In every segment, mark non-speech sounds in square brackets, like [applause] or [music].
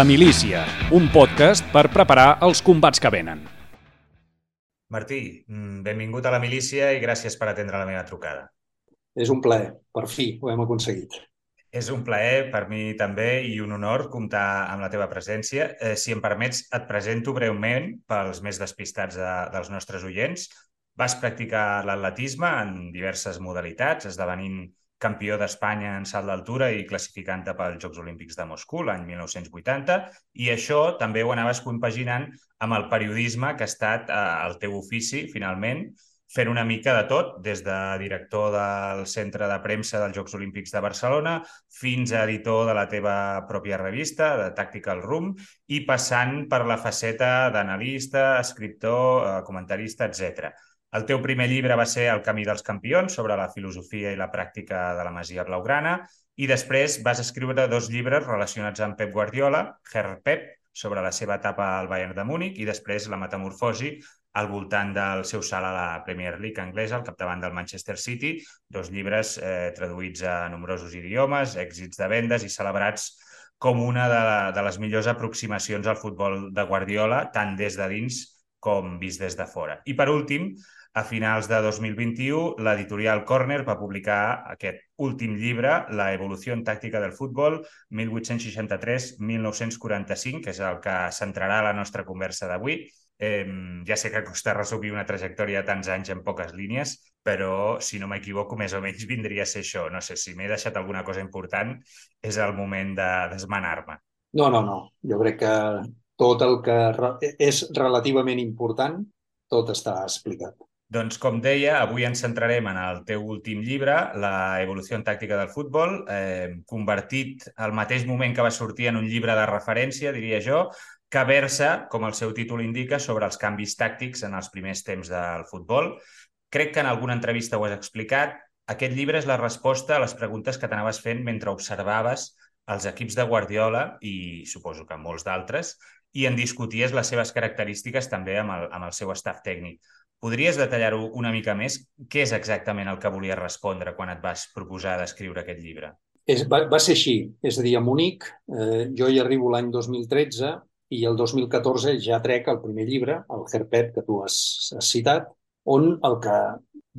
La Milícia, un podcast per preparar els combats que venen. Martí, mm, benvingut a la Milícia i gràcies per atendre la meva trucada. És un plaer, per fi, ho hem aconseguit. És un plaer per mi també i un honor comptar amb la teva presència. Eh, si em permets, et presento breument pels més despistats de, dels nostres oients. Vas practicar l'atletisme en diverses modalitats, esdevenint campió d'Espanya en salt d'altura i classificant-te pels Jocs Olímpics de Moscou l'any 1980, i això també ho anaves compaginant amb el periodisme, que ha estat eh, el teu ofici, finalment, fent una mica de tot, des de director del Centre de Premsa dels Jocs Olímpics de Barcelona fins a editor de la teva pròpia revista, de Tactical Room, i passant per la faceta d'analista, escriptor, eh, comentarista, etc. El teu primer llibre va ser El camí dels campions, sobre la filosofia i la pràctica de la Masia Blaugrana, i després vas escriure dos llibres relacionats amb Pep Guardiola, Her Pep, sobre la seva etapa al Bayern de Múnich, i després La metamorfosi, al voltant del seu salt a la Premier League anglesa, al capdavant del Manchester City, dos llibres eh, traduïts a nombrosos idiomes, èxits de vendes i celebrats com una de, de les millors aproximacions al futbol de Guardiola, tant des de dins com vist des de fora. I per últim, a finals de 2021, l'editorial Corner va publicar aquest últim llibre, La evolució tàctica del futbol, 1863-1945, que és el que centrarà la nostra conversa d'avui. Eh, ja sé que costa resumir una trajectòria de tants anys en poques línies, però, si no m'equivoco, més o menys vindria a ser això. No sé, si m'he deixat alguna cosa important, és el moment de desmanar-me. No, no, no. Jo crec que tot el que és relativament important, tot està explicat. Doncs, com deia, avui ens centrarem en el teu últim llibre, La evolució tàctica del futbol, eh, convertit al mateix moment que va sortir en un llibre de referència, diria jo, que versa, com el seu títol indica, sobre els canvis tàctics en els primers temps del futbol. Crec que en alguna entrevista ho has explicat. Aquest llibre és la resposta a les preguntes que t'anaves fent mentre observaves els equips de Guardiola i suposo que molts d'altres i en discuties les seves característiques també amb el, amb el seu staff tècnic. Podries detallar-ho una mica més? Què és exactament el que volies respondre quan et vas proposar d'escriure aquest llibre? És, va, va ser així. És a dir, a Munic, eh, jo hi arribo l'any 2013 i el 2014 ja trec el primer llibre, el Herpet, que tu has, has citat, on el que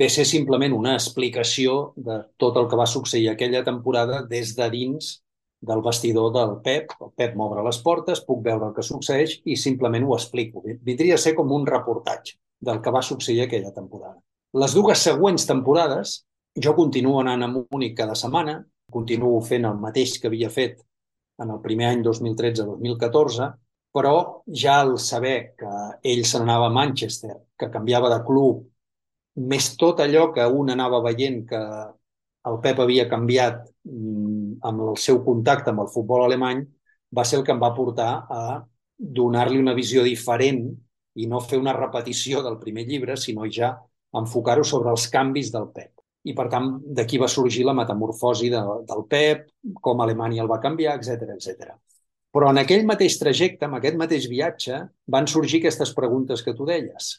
ve ser simplement una explicació de tot el que va succeir aquella temporada des de dins del vestidor del Pep. El Pep m'obre les portes, puc veure el que succeeix i simplement ho explico. Vindria a ser com un reportatge del que va succeir aquella temporada. Les dues següents temporades, jo continuo anant a Múnich cada setmana, continuo fent el mateix que havia fet en el primer any 2013-2014, però ja al saber que ell se n'anava a Manchester, que canviava de club, més tot allò que un anava veient que el Pep havia canviat mm, amb el seu contacte amb el futbol alemany, va ser el que em va portar a donar-li una visió diferent i no fer una repetició del primer llibre, sinó ja enfocar-ho sobre els canvis del Pep. I, per tant, d'aquí va sorgir la metamorfosi de, del Pep, com Alemanya el va canviar, etc etc. Però en aquell mateix trajecte, en aquest mateix viatge, van sorgir aquestes preguntes que tu deies.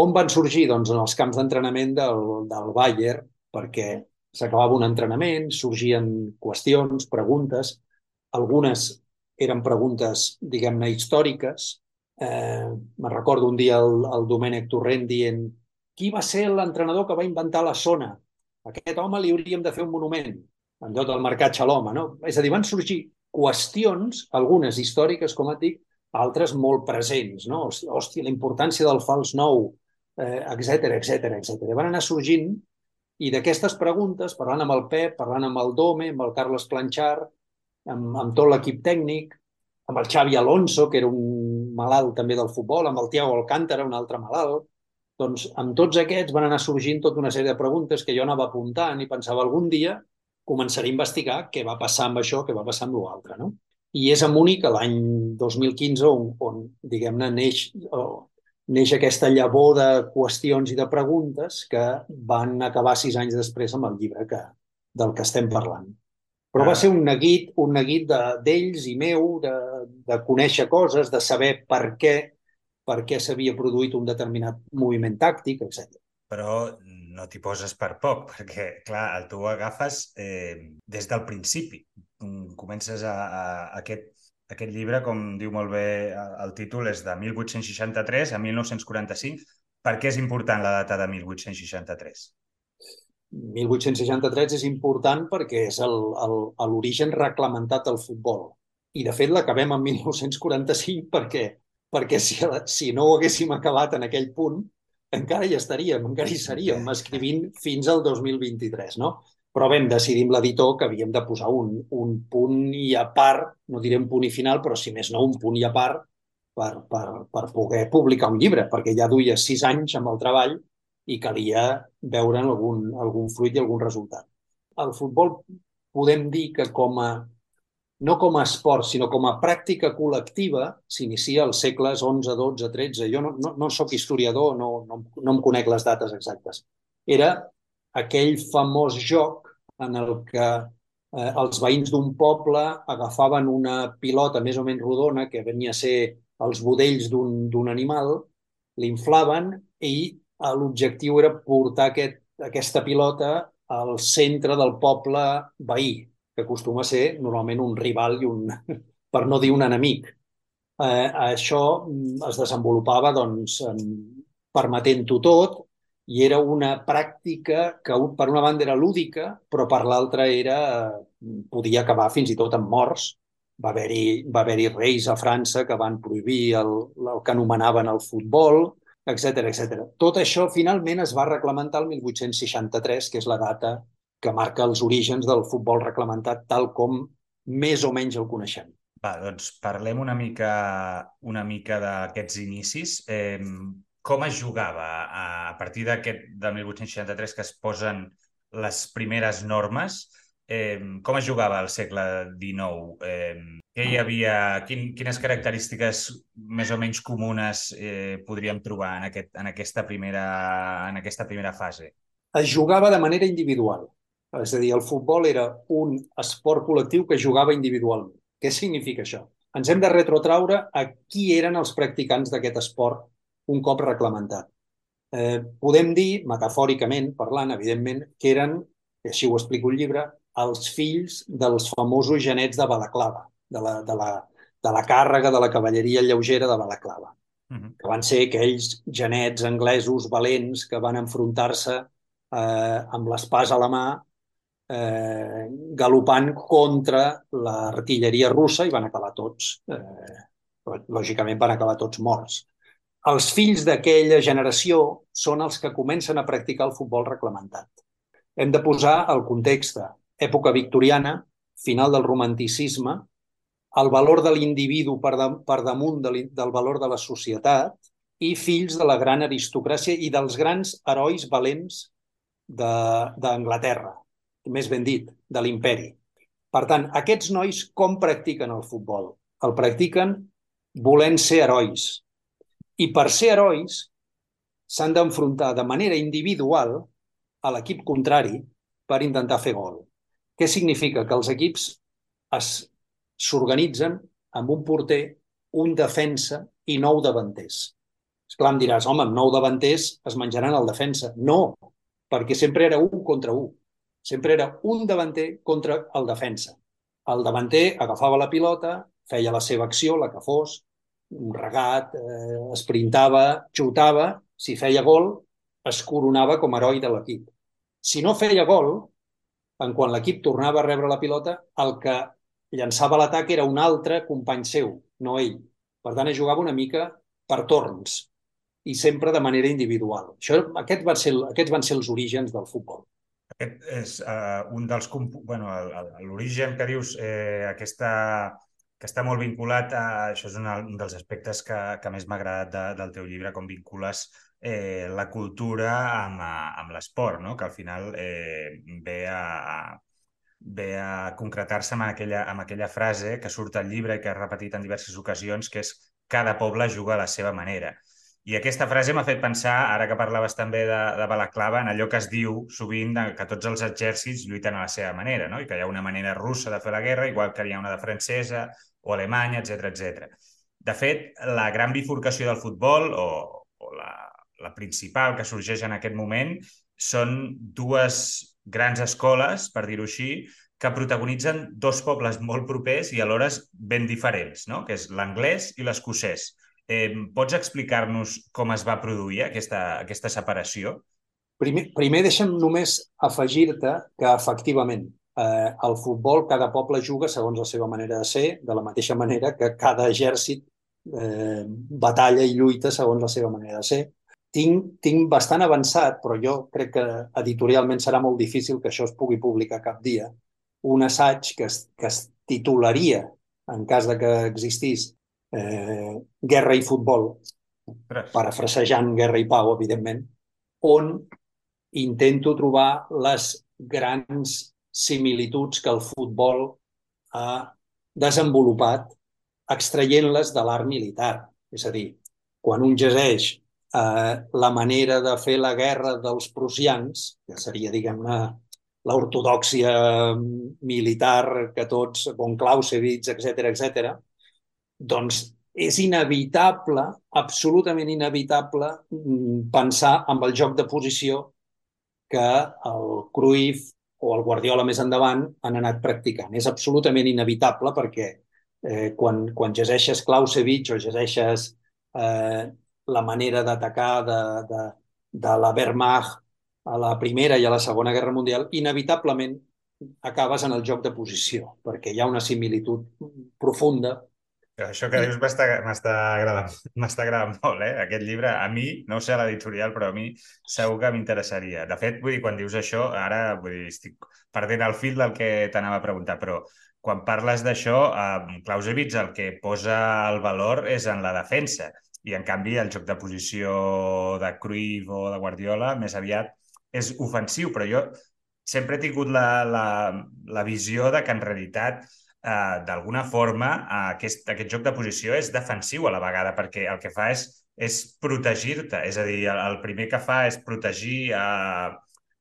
On van sorgir? Doncs en els camps d'entrenament del, del Bayern, perquè s'acabava un entrenament, sorgien qüestions, preguntes, algunes eren preguntes, diguem-ne, històriques, Eh, me recordo un dia el, el Domènec Torrent dient qui va ser l'entrenador que va inventar la zona? Aquest home li hauríem de fer un monument en lloc del marcatge a l'home. No? És a dir, van sorgir qüestions, algunes històriques, com et dic, altres molt presents. No? Hòstia, la importància del fals nou, etc etc etc. Van anar sorgint i d'aquestes preguntes, parlant amb el Pep, parlant amb el Dome, amb el Carles Planchar, amb, amb tot l'equip tècnic, amb el Xavi Alonso, que era un malalt també del futbol, amb el Tiago Alcántara, un altre malalt. Doncs amb tots aquests van anar sorgint tota una sèrie de preguntes que jo anava apuntant i pensava algun dia començaré a investigar què va passar amb això, què va passar amb l'altre. No? I és a Múnich l'any 2015 on, on diguem-ne, neix, oh, neix aquesta llavor de qüestions i de preguntes que van acabar sis anys després amb el llibre que, del que estem parlant. Però va ah. ser un neguit, un neguit d'ells de, i meu, de, de conèixer coses, de saber per què per què s'havia produït un determinat moviment tàctic, etc. Però no t'hi poses per poc, [laughs] perquè, clar, tu ho agafes eh, des del principi. Mm, comences a, a, a aquest, Aquest llibre, com diu molt bé el títol, és de 1863 a 1945. Per què és important la data de 1863? 1863 és important perquè és l'origen reglamentat del futbol. I, de fet, l'acabem en 1945 perquè, perquè si, si no ho haguéssim acabat en aquell punt, encara hi estaríem, encara hi seríem escrivint fins al 2023, no? Però vam decidir amb l'editor que havíem de posar un, un punt i a part, no diré un punt i final, però si més no, un punt i a part per, per, per poder publicar un llibre, perquè ja duia sis anys amb el treball i calia veure algun, algun fruit i algun resultat. El futbol podem dir que com a no com a esport, sinó com a pràctica col·lectiva, s'inicia als segles 11, 12, 13. Jo no, no, no sóc historiador, no, no, no em conec les dates exactes. Era aquell famós joc en el que eh, els veïns d'un poble agafaven una pilota més o menys rodona, que venia a ser els budells d'un animal, l'inflaven i l'objectiu era portar aquest, aquesta pilota al centre del poble veí, que acostuma a ser normalment un rival i un, [laughs] per no dir un enemic. Eh, això mm, es desenvolupava doncs, permetent-ho tot i era una pràctica que per una banda era lúdica, però per l'altra era podia acabar fins i tot amb morts. Va haver-hi va haver reis a França que van prohibir el, el que anomenaven el futbol, etc etc. Tot això finalment es va reglamentar el 1863, que és la data que marca els orígens del futbol reglamentat tal com més o menys el coneixem. Va, doncs parlem una mica, una mica d'aquests inicis. Eh, com es jugava a, partir d'aquest de 1863 que es posen les primeres normes? Eh, com es jugava al segle XIX? Eh, què hi havia, quin, quines característiques més o menys comunes eh, podríem trobar en, aquest, en, aquesta primera, en aquesta primera fase? Es jugava de manera individual. És a dir, el futbol era un esport col·lectiu que jugava individualment. Què significa això? Ens hem de retrotraure a qui eren els practicants d'aquest esport un cop reglamentat. Eh, podem dir, metafòricament parlant, evidentment, que eren, i així ho explico el llibre, els fills dels famosos genets de Balaclava, de la, de la, de la càrrega de la cavalleria lleugera de Balaclava, uh -huh. que van ser aquells genets anglesos valents que van enfrontar-se eh, amb l'espàs a la mà eh, galopant contra l'artilleria russa i van acabar tots, eh, lògicament van acabar tots morts. Els fills d'aquella generació són els que comencen a practicar el futbol reglamentat. Hem de posar el context època victoriana, final del romanticisme, el valor de l'individu per, de, per damunt de, del valor de la societat i fills de la gran aristocràcia i dels grans herois valents d'Anglaterra, més ben dit, de l'imperi. Per tant, aquests nois com practiquen el futbol? El practiquen volent ser herois. I per ser herois s'han d'enfrontar de manera individual a l'equip contrari per intentar fer gol. Què significa? Que els equips s'organitzen amb un porter, un defensa i nou davanters. Esclar, em diràs, home, amb nou davanters es menjaran el defensa. No, perquè sempre era un contra un. Sempre era un davanter contra el defensa. El davanter agafava la pilota, feia la seva acció, la que fos, un regat, eh, esprintava, xutava, si feia gol, es coronava com a heroi de l'equip. Si no feia gol, en quan l'equip tornava a rebre la pilota, el que llançava l'atac era un altre company seu, no ell. Per tant, es jugava una mica per torns i sempre de manera individual. Això, aquest van ser, aquests van ser els orígens del futbol. Aquest és uh, un dels... Bueno, l'origen que dius, eh, aquesta, que està molt vinculat a... Això és un dels aspectes que, que més m'ha agradat de, del teu llibre, com vincules eh, la cultura amb, amb l'esport, no? que al final eh, ve a, ve a concretar-se amb, aquella, amb aquella frase que surt al llibre i que has repetit en diverses ocasions, que és cada poble juga a la seva manera. I aquesta frase m'ha fet pensar, ara que parlaves també de, de Balaclava, en allò que es diu sovint de, que tots els exèrcits lluiten a la seva manera, no? i que hi ha una manera russa de fer la guerra, igual que hi ha una de francesa o alemanya, etc etc. De fet, la gran bifurcació del futbol, o, o la, la principal que sorgeix en aquest moment, són dues grans escoles, per dir-ho així, que protagonitzen dos pobles molt propers i alhora ben diferents, no? que és l'anglès i l'escocès. Eh, pots explicar-nos com es va produir aquesta, aquesta separació? Primer, primer deixa'm només afegir-te que, efectivament, eh, el futbol, cada poble juga segons la seva manera de ser, de la mateixa manera que cada exèrcit eh, batalla i lluita segons la seva manera de ser. Tinc, tinc bastant avançat, però jo crec que editorialment serà molt difícil que això es pugui publicar cap dia, un assaig que es, que es titularia, en cas de que existís, eh, Guerra i futbol, parafrasejant Guerra i pau, evidentment, on intento trobar les grans similituds que el futbol ha desenvolupat extraient-les de l'art militar. És a dir, quan un llegeix eh, la manera de fer la guerra dels prussians, que seria, diguem-ne, l'ortodoxia militar que tots, von Clausewitz, etc etc, doncs és inevitable, absolutament inevitable, mm, pensar amb el joc de posició que el Cruyff o el Guardiola més endavant han anat practicant. És absolutament inevitable perquè eh, quan, quan llegeixes Clausewitz o llegeixes eh, la manera d'atacar de, de, de la Wehrmacht a la Primera i a la Segona Guerra Mundial, inevitablement acabes en el joc de posició, perquè hi ha una similitud profunda. Això que dius m'està agradant, [laughs] agradant molt, eh? Aquest llibre, a mi, no sé a l'editorial, però a mi segur que m'interessaria. De fet, vull dir, quan dius això, ara vull dir, estic perdent el fil del que t'anava a preguntar, però quan parles d'això, eh, Clausewitz el que posa el valor és en la defensa i en canvi el joc de posició de Cruyff o de Guardiola més aviat és ofensiu, però jo sempre he tingut la, la, la visió de que en realitat eh, d'alguna forma eh, aquest, aquest joc de posició és defensiu a la vegada perquè el que fa és, és protegir-te, és a dir, el, el primer que fa és protegir eh,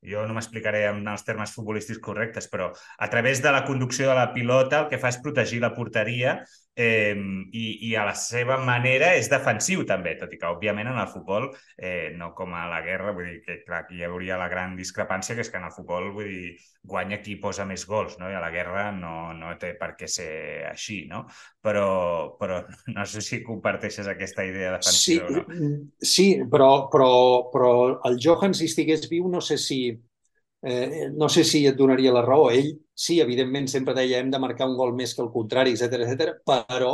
jo no m'explicaré en els termes futbolístics correctes, però a través de la conducció de la pilota el que fa és protegir la porteria eh, i, i a la seva manera és defensiu també, tot i que òbviament en el futbol, eh, no com a la guerra, vull dir que clar, aquí hi hauria la gran discrepància que és que en el futbol vull dir, guanya qui posa més gols, no? i a la guerra no, no té per què ser així, no? Però, però [laughs] no sé si comparteixes aquesta idea defensiva sí, o no. Sí, però, però, però el Johan, si estigués viu, no sé si eh, no sé si et donaria la raó. Ell, sí, evidentment, sempre deia hem de marcar un gol més que el contrari, etc etc. però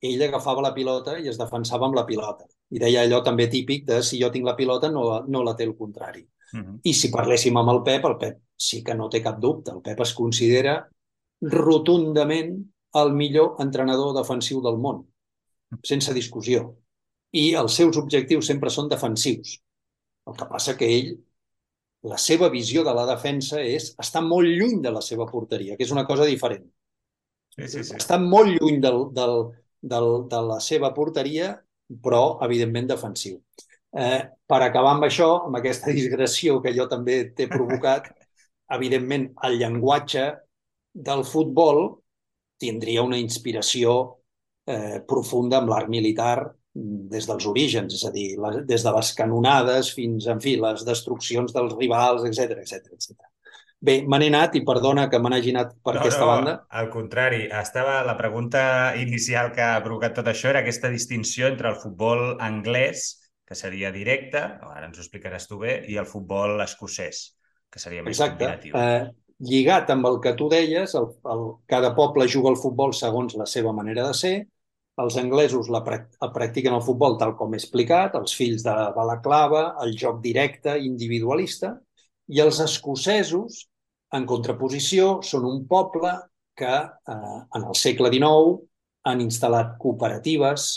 ell agafava la pilota i es defensava amb la pilota. I deia allò també típic de si jo tinc la pilota no, no la té el contrari. Uh mhm. -huh. I si parléssim amb el Pep, el Pep sí que no té cap dubte. El Pep es considera rotundament el millor entrenador defensiu del món, sense discussió. I els seus objectius sempre són defensius. El que passa que ell la seva visió de la defensa és estar molt lluny de la seva porteria, que és una cosa diferent. Sí, sí, sí. Està molt lluny del, del, del, de la seva porteria, però, evidentment, defensiu. Eh, per acabar amb això, amb aquesta [laughs] digressió que jo també t'he provocat, [laughs] evidentment, el llenguatge del futbol tindria una inspiració eh, profunda amb l'art militar des dels orígens, és a dir, les, des de les canonades fins, en fi, les destruccions dels rivals, etc etc etc. Bé, me n'he anat i perdona que me n'hagi anat per no, aquesta no, banda. Al contrari, estava la pregunta inicial que ha provocat tot això era aquesta distinció entre el futbol anglès, que seria directe, ara ens ho explicaràs tu bé, i el futbol escocès, que seria més Exacte. combinatiu. Eh, lligat amb el que tu deies, el, el, cada poble juga al futbol segons la seva manera de ser, els anglesos la, el practiquen el futbol tal com he explicat, els fills de Balaclava, el joc directe, individualista, i els escocesos, en contraposició, són un poble que eh, en el segle XIX han instal·lat cooperatives,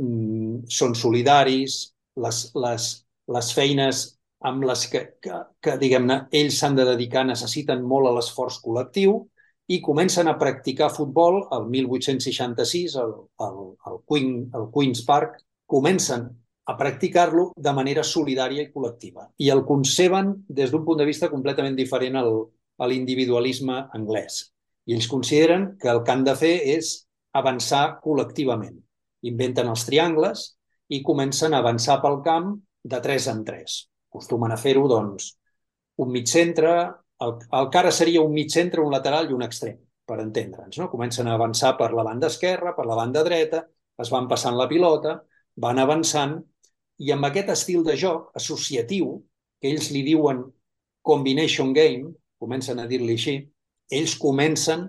mm, són solidaris, les, les, les feines amb les que, que, que diguem-ne, ells s'han de dedicar necessiten molt a l'esforç col·lectiu i comencen a practicar futbol el 1866 al, al, al, Queen, al Queen's Park, comencen a practicar-lo de manera solidària i col·lectiva. I el conceben des d'un punt de vista completament diferent al, a l'individualisme anglès. I ells consideren que el que han de fer és avançar col·lectivament. Inventen els triangles i comencen a avançar pel camp de tres en tres. Acostumen a fer-ho, doncs, un mig centre, el, el cara seria un mig centre, un lateral i un extrem, per entendre'ns. No? Comencen a avançar per la banda esquerra, per la banda dreta, es van passant la pilota, van avançant, i amb aquest estil de joc associatiu, que ells li diuen combination game, comencen a dir-li així, ells comencen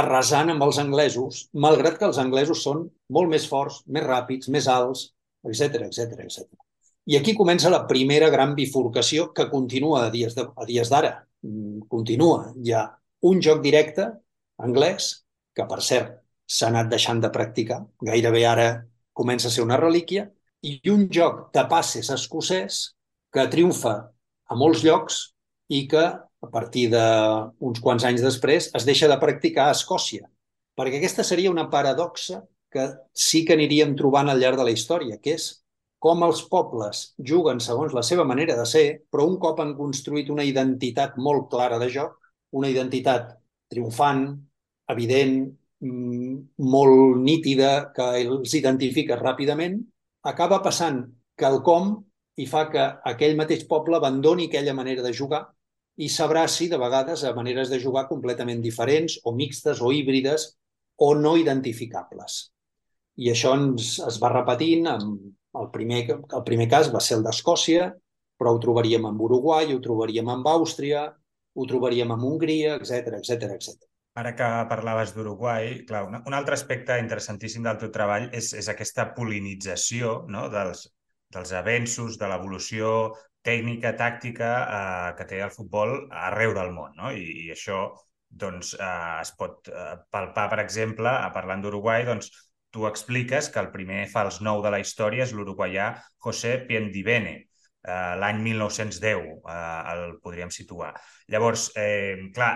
arrasant amb els anglesos, malgrat que els anglesos són molt més forts, més ràpids, més alts, etc etc etc. I aquí comença la primera gran bifurcació que continua a dies d'ara. Mm, continua. Hi ha un joc directe anglès, que per cert s'ha anat deixant de practicar, gairebé ara comença a ser una relíquia, i un joc de passes escocès que triomfa a molts llocs i que a partir d'uns quants anys després, es deixa de practicar a Escòcia. Perquè aquesta seria una paradoxa que sí que aniríem trobant al llarg de la història, que és com els pobles juguen segons la seva manera de ser, però un cop han construït una identitat molt clara de joc, una identitat triomfant, evident, mm, molt nítida, que els identifica ràpidament, acaba passant quelcom i fa que aquell mateix poble abandoni aquella manera de jugar i s'abraci de vegades a maneres de jugar completament diferents o mixtes o híbrides o no identificables. I això ens, es va repetint. Amb el, primer, el primer cas va ser el d'Escòcia, però ho trobaríem amb Uruguai, ho trobaríem amb Àustria, ho trobaríem amb Hongria, etc etc etc. Ara que parlaves d'Uruguai, clar, un, un altre aspecte interessantíssim del teu treball és, és aquesta polinització no? dels, dels avenços, de l'evolució tècnica, tàctica eh, que té el futbol arreu del món. No? I, i això doncs, eh, es pot eh, palpar, per exemple, parlant d'Uruguai, doncs, tu expliques que el primer fals nou de la història és l'uruguaià José Piendivene, eh, l'any 1910 eh, el podríem situar. Llavors, eh, clar,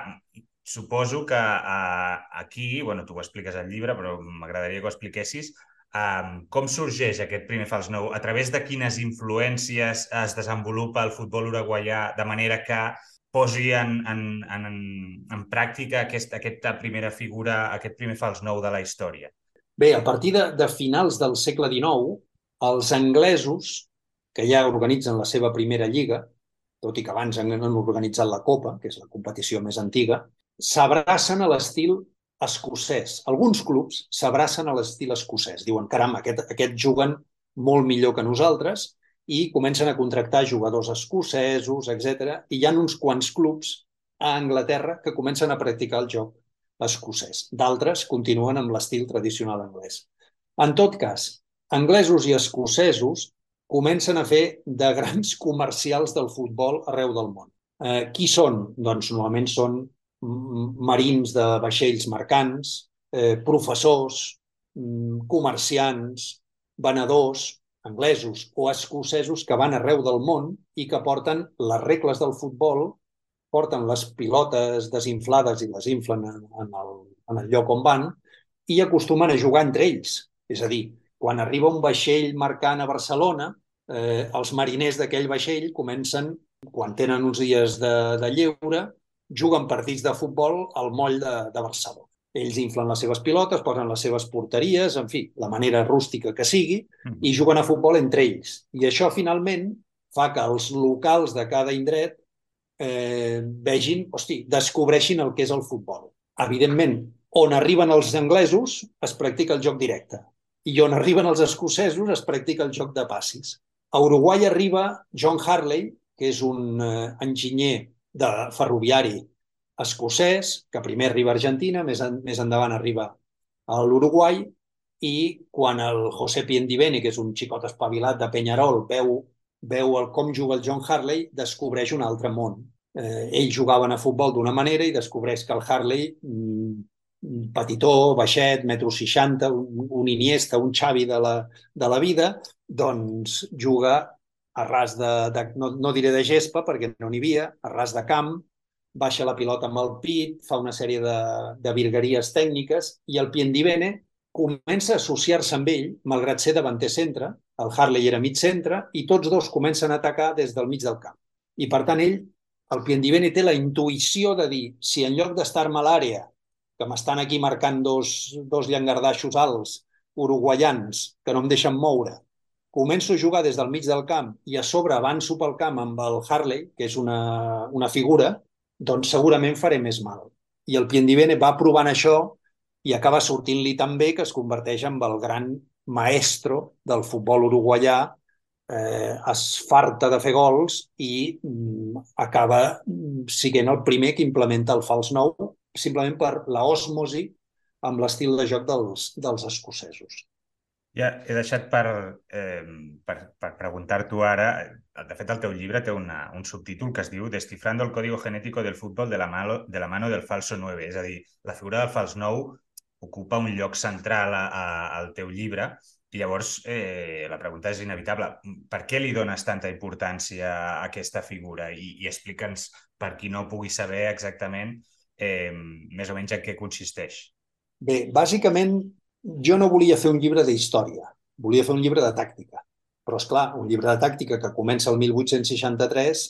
suposo que eh, aquí, bueno, tu ho expliques al llibre, però m'agradaria que ho expliquessis, Um, com sorgeix aquest primer fals nou? A través de quines influències es desenvolupa el futbol uruguaià de manera que posi en, en, en, en pràctica aquest, aquesta primera figura, aquest primer fals nou de la història? Bé, a partir de, de finals del segle XIX, els anglesos, que ja organitzen la seva primera lliga, tot i que abans han, han organitzat la Copa, que és la competició més antiga, s'abracen a l'estil escocès. Alguns clubs s'abracen a l'estil escocès. Diuen, caram, aquest, aquest juguen molt millor que nosaltres i comencen a contractar jugadors escocesos, etc. I hi ha uns quants clubs a Anglaterra que comencen a practicar el joc escocès. D'altres continuen amb l'estil tradicional anglès. En tot cas, anglesos i escocesos comencen a fer de grans [laughs] comercials del futbol arreu del món. Eh, qui són? Doncs normalment són marins de vaixells mercants, eh, professors, mm, comerciants, venedors, anglesos o escocesos que van arreu del món i que porten les regles del futbol, porten les pilotes desinflades i les inflen en, en, el, en el lloc on van i acostumen a jugar entre ells. És a dir, quan arriba un vaixell mercant a Barcelona, eh, els mariners d'aquell vaixell comencen, quan tenen uns dies de, de lleure, juguen partits de futbol al moll de, de Barcelona. Ells inflen les seves pilotes, posen les seves porteries, en fi, la manera rústica que sigui, mm. i juguen a futbol entre ells. I això, finalment, fa que els locals de cada indret eh, vegin, hosti, descobreixin el que és el futbol. Evidentment, on arriben els anglesos es practica el joc directe i on arriben els escocesos es practica el joc de passis. A Uruguai arriba John Harley, que és un eh, enginyer de ferroviari escocès, que primer arriba a Argentina, més, en, més endavant arriba a l'Uruguai, i quan el José Piendiveni, que és un xicot espavilat de Penyarol, veu, veu el, com juga el John Harley, descobreix un altre món. Eh, ells jugaven a futbol d'una manera i descobreix que el Harley, mm, petitó, baixet, metro 60, un, un Iniesta, un Xavi de la, de la vida, doncs juga a ras de, de no, no diré de gespa perquè no n'hi havia, a ras de camp, baixa la pilota amb el pit, fa una sèrie de, de virgueries tècniques i el Piendivene comença a associar-se amb ell, malgrat ser davanter centre, el Harley era mig centre, i tots dos comencen a atacar des del mig del camp. I per tant ell, el Piendivene té la intuïció de dir, si en lloc d'estar-me a l'àrea, que m'estan aquí marcant dos, dos llangardaixos alts uruguaians que no em deixen moure, començo a jugar des del mig del camp i a sobre avanço pel camp amb el Harley, que és una, una figura, doncs segurament faré més mal. I el Piendivene va provant això i acaba sortint-li tan bé que es converteix en el gran maestro del futbol uruguaià, eh, es farta de fer gols i mm, acaba mm, siguent el primer que implementa el fals nou simplement per l'osmosi amb l'estil de joc dels, dels escocesos. Ja he deixat per, eh, per, per preguntar-t'ho ara. De fet, el teu llibre té una, un subtítol que es diu Descifrando el código genético del fútbol de la, mano, de la mano del falso 9. És a dir, la figura del fals 9 ocupa un lloc central a, a, al teu llibre i llavors eh, la pregunta és inevitable. Per què li dones tanta importància a aquesta figura? I, i explica'ns, per qui no pugui saber exactament eh, més o menys en què consisteix. Bé, bàsicament jo no volia fer un llibre d'història, volia fer un llibre de tàctica. Però, és clar, un llibre de tàctica que comença el 1863,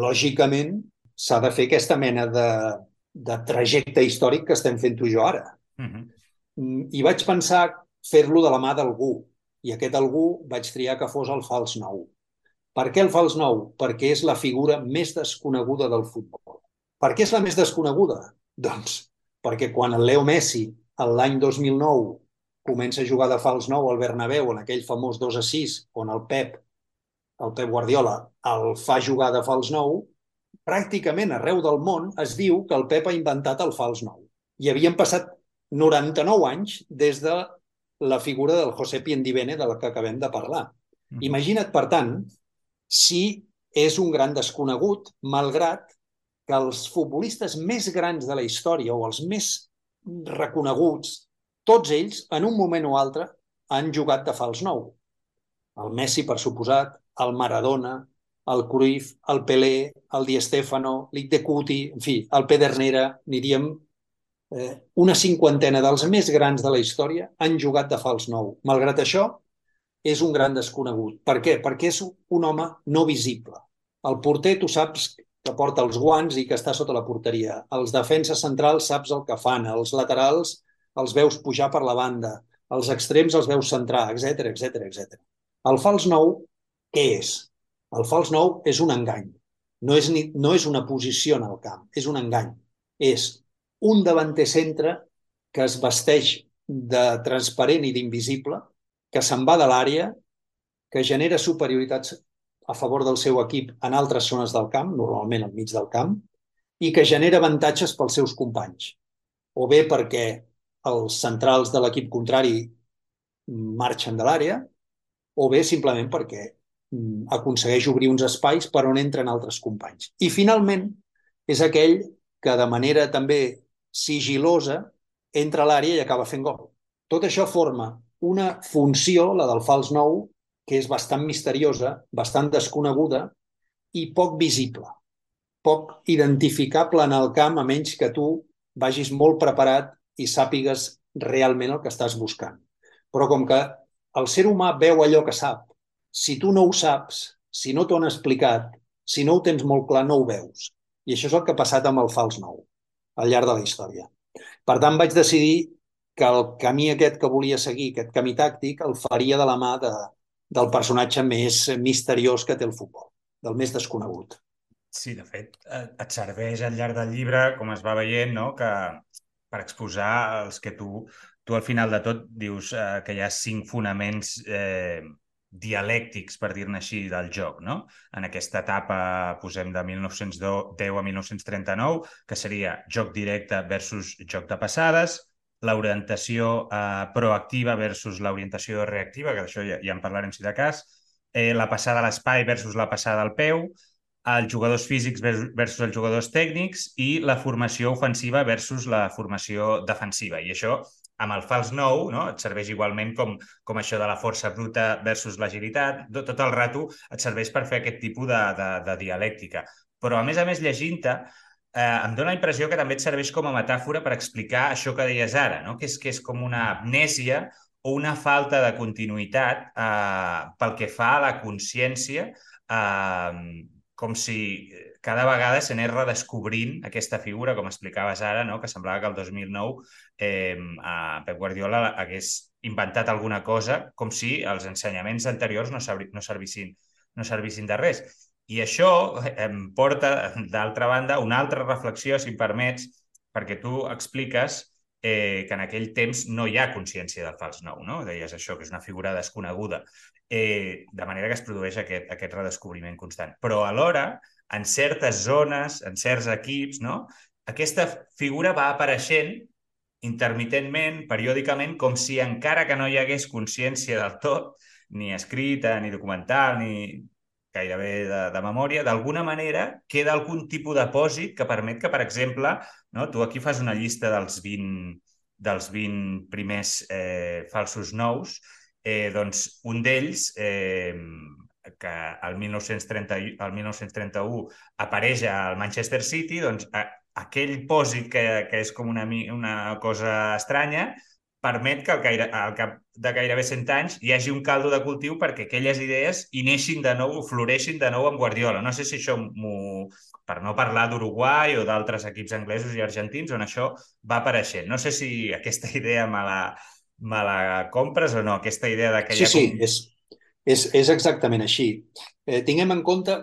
lògicament s'ha de fer aquesta mena de, de trajecte històric que estem fent tu jo ara. -huh. I vaig pensar fer-lo de la mà d'algú, i aquest algú vaig triar que fos el fals nou. Per què el fals nou? Perquè és la figura més desconeguda del futbol. Per què és la més desconeguda? [laughs] Doncs perquè quan el Leo Messi l'any 2009 comença a jugar de fals nou al Bernabéu, en aquell famós 2 a 6, on el Pep, el Pep Guardiola, el fa jugar de fals nou, pràcticament arreu del món es diu que el Pep ha inventat el fals nou. I havien passat 99 anys des de la figura del José Piendivene de la que acabem de parlar. Mm. Imagina't, per tant, si és un gran desconegut, malgrat que els futbolistes més grans de la història o els més reconeguts, tots ells, en un moment o altre, han jugat de fals nou. El Messi, per suposat, el Maradona, el Cruyff, el Pelé, el Di Stefano, l'Ic Cuti, en fi, el Pedernera, aniríem eh, una cinquantena dels més grans de la història han jugat de fals nou. Malgrat això, és un gran desconegut. Per què? Perquè és un home no visible. El porter, tu saps que porta els guants i que està sota la porteria. Els defenses centrals saps el que fan, els laterals els veus pujar per la banda, els extrems els veus centrar, etc etc etc. El fals nou, què és? El fals nou és un engany. No és, ni, no és una posició en el camp, és un engany. És un davanter centre que es vesteix de transparent i d'invisible, que se'n va de l'àrea, que genera superioritats a favor del seu equip en altres zones del camp, normalment al mig del camp, i que genera avantatges pels seus companys. O bé perquè els centrals de l'equip contrari marxen de l'àrea, o bé simplement perquè mm, aconsegueix obrir uns espais per on entren altres companys. I finalment és aquell que de manera també sigilosa entra a l'àrea i acaba fent gol. Tot això forma una funció, la del fals nou, que és bastant misteriosa, bastant desconeguda i poc visible, poc identificable en el camp, a menys que tu vagis molt preparat i sàpigues realment el que estàs buscant. Però com que el ser humà veu allò que sap, si tu no ho saps, si no t'ho han explicat, si no ho tens molt clar, no ho veus. I això és el que ha passat amb el fals nou al llarg de la història. Per tant, vaig decidir que el camí aquest que volia seguir, aquest camí tàctic, el faria de la mà de, del personatge més misteriós que té el futbol, del més desconegut. Sí, de fet, eh, et serveix al llarg del llibre, com es va veient, no? que per exposar els que tu, tu al final de tot dius eh, que hi ha cinc fonaments eh, dialèctics, per dir-ne així, del joc, no? En aquesta etapa, posem de 1910 a 1939, que seria joc directe versus joc de passades, l'orientació eh, proactiva versus l'orientació reactiva, que d'això ja, ja en parlarem si de cas, eh, la passada a l'espai versus la passada al peu, els jugadors físics versus els jugadors tècnics i la formació ofensiva versus la formació defensiva. I això, amb el fals nou, no? et serveix igualment com, com això de la força bruta versus l'agilitat. Tot, el rato et serveix per fer aquest tipus de, de, de dialèctica. Però, a més a més, llegint-te, eh, em dóna la impressió que també et serveix com a metàfora per explicar això que deies ara, no? que, és, que és com una amnèsia o una falta de continuïtat eh, pel que fa a la consciència, eh, com si cada vegada s'anés redescobrint aquesta figura, com explicaves ara, no? que semblava que el 2009 eh, a Pep Guardiola hagués inventat alguna cosa com si els ensenyaments anteriors no, no servissin no servissin de res. I això em porta, d'altra banda, una altra reflexió, si em permets, perquè tu expliques eh, que en aquell temps no hi ha consciència del fals nou, no? Deies això, que és una figura desconeguda, eh, de manera que es produeix aquest, aquest redescobriment constant. Però alhora, en certes zones, en certs equips, no? aquesta figura va apareixent intermitentment, periòdicament, com si encara que no hi hagués consciència del tot, ni escrita, ni documental, ni gairebé de, de memòria, d'alguna manera queda algun tipus de pòsit que permet que, per exemple, no, tu aquí fas una llista dels 20, dels 20 primers eh, falsos nous, eh, doncs un d'ells, eh, que el, 1930, el 1931 apareix al Manchester City, doncs a, aquell pòsit que, que és com una, una cosa estranya, permet que al, gaire, al cap de gairebé 100 anys hi hagi un caldo de cultiu perquè aquelles idees hi neixin de nou, floreixin de nou amb Guardiola. No sé si això per no parlar d'Uruguai o d'altres equips anglesos i argentins on això va apareixent. No sé si aquesta [laughs] idea me la, me la compres o no, aquesta idea de que sí. Sí, és, és, és exactament així. Eh, tinguem en compte,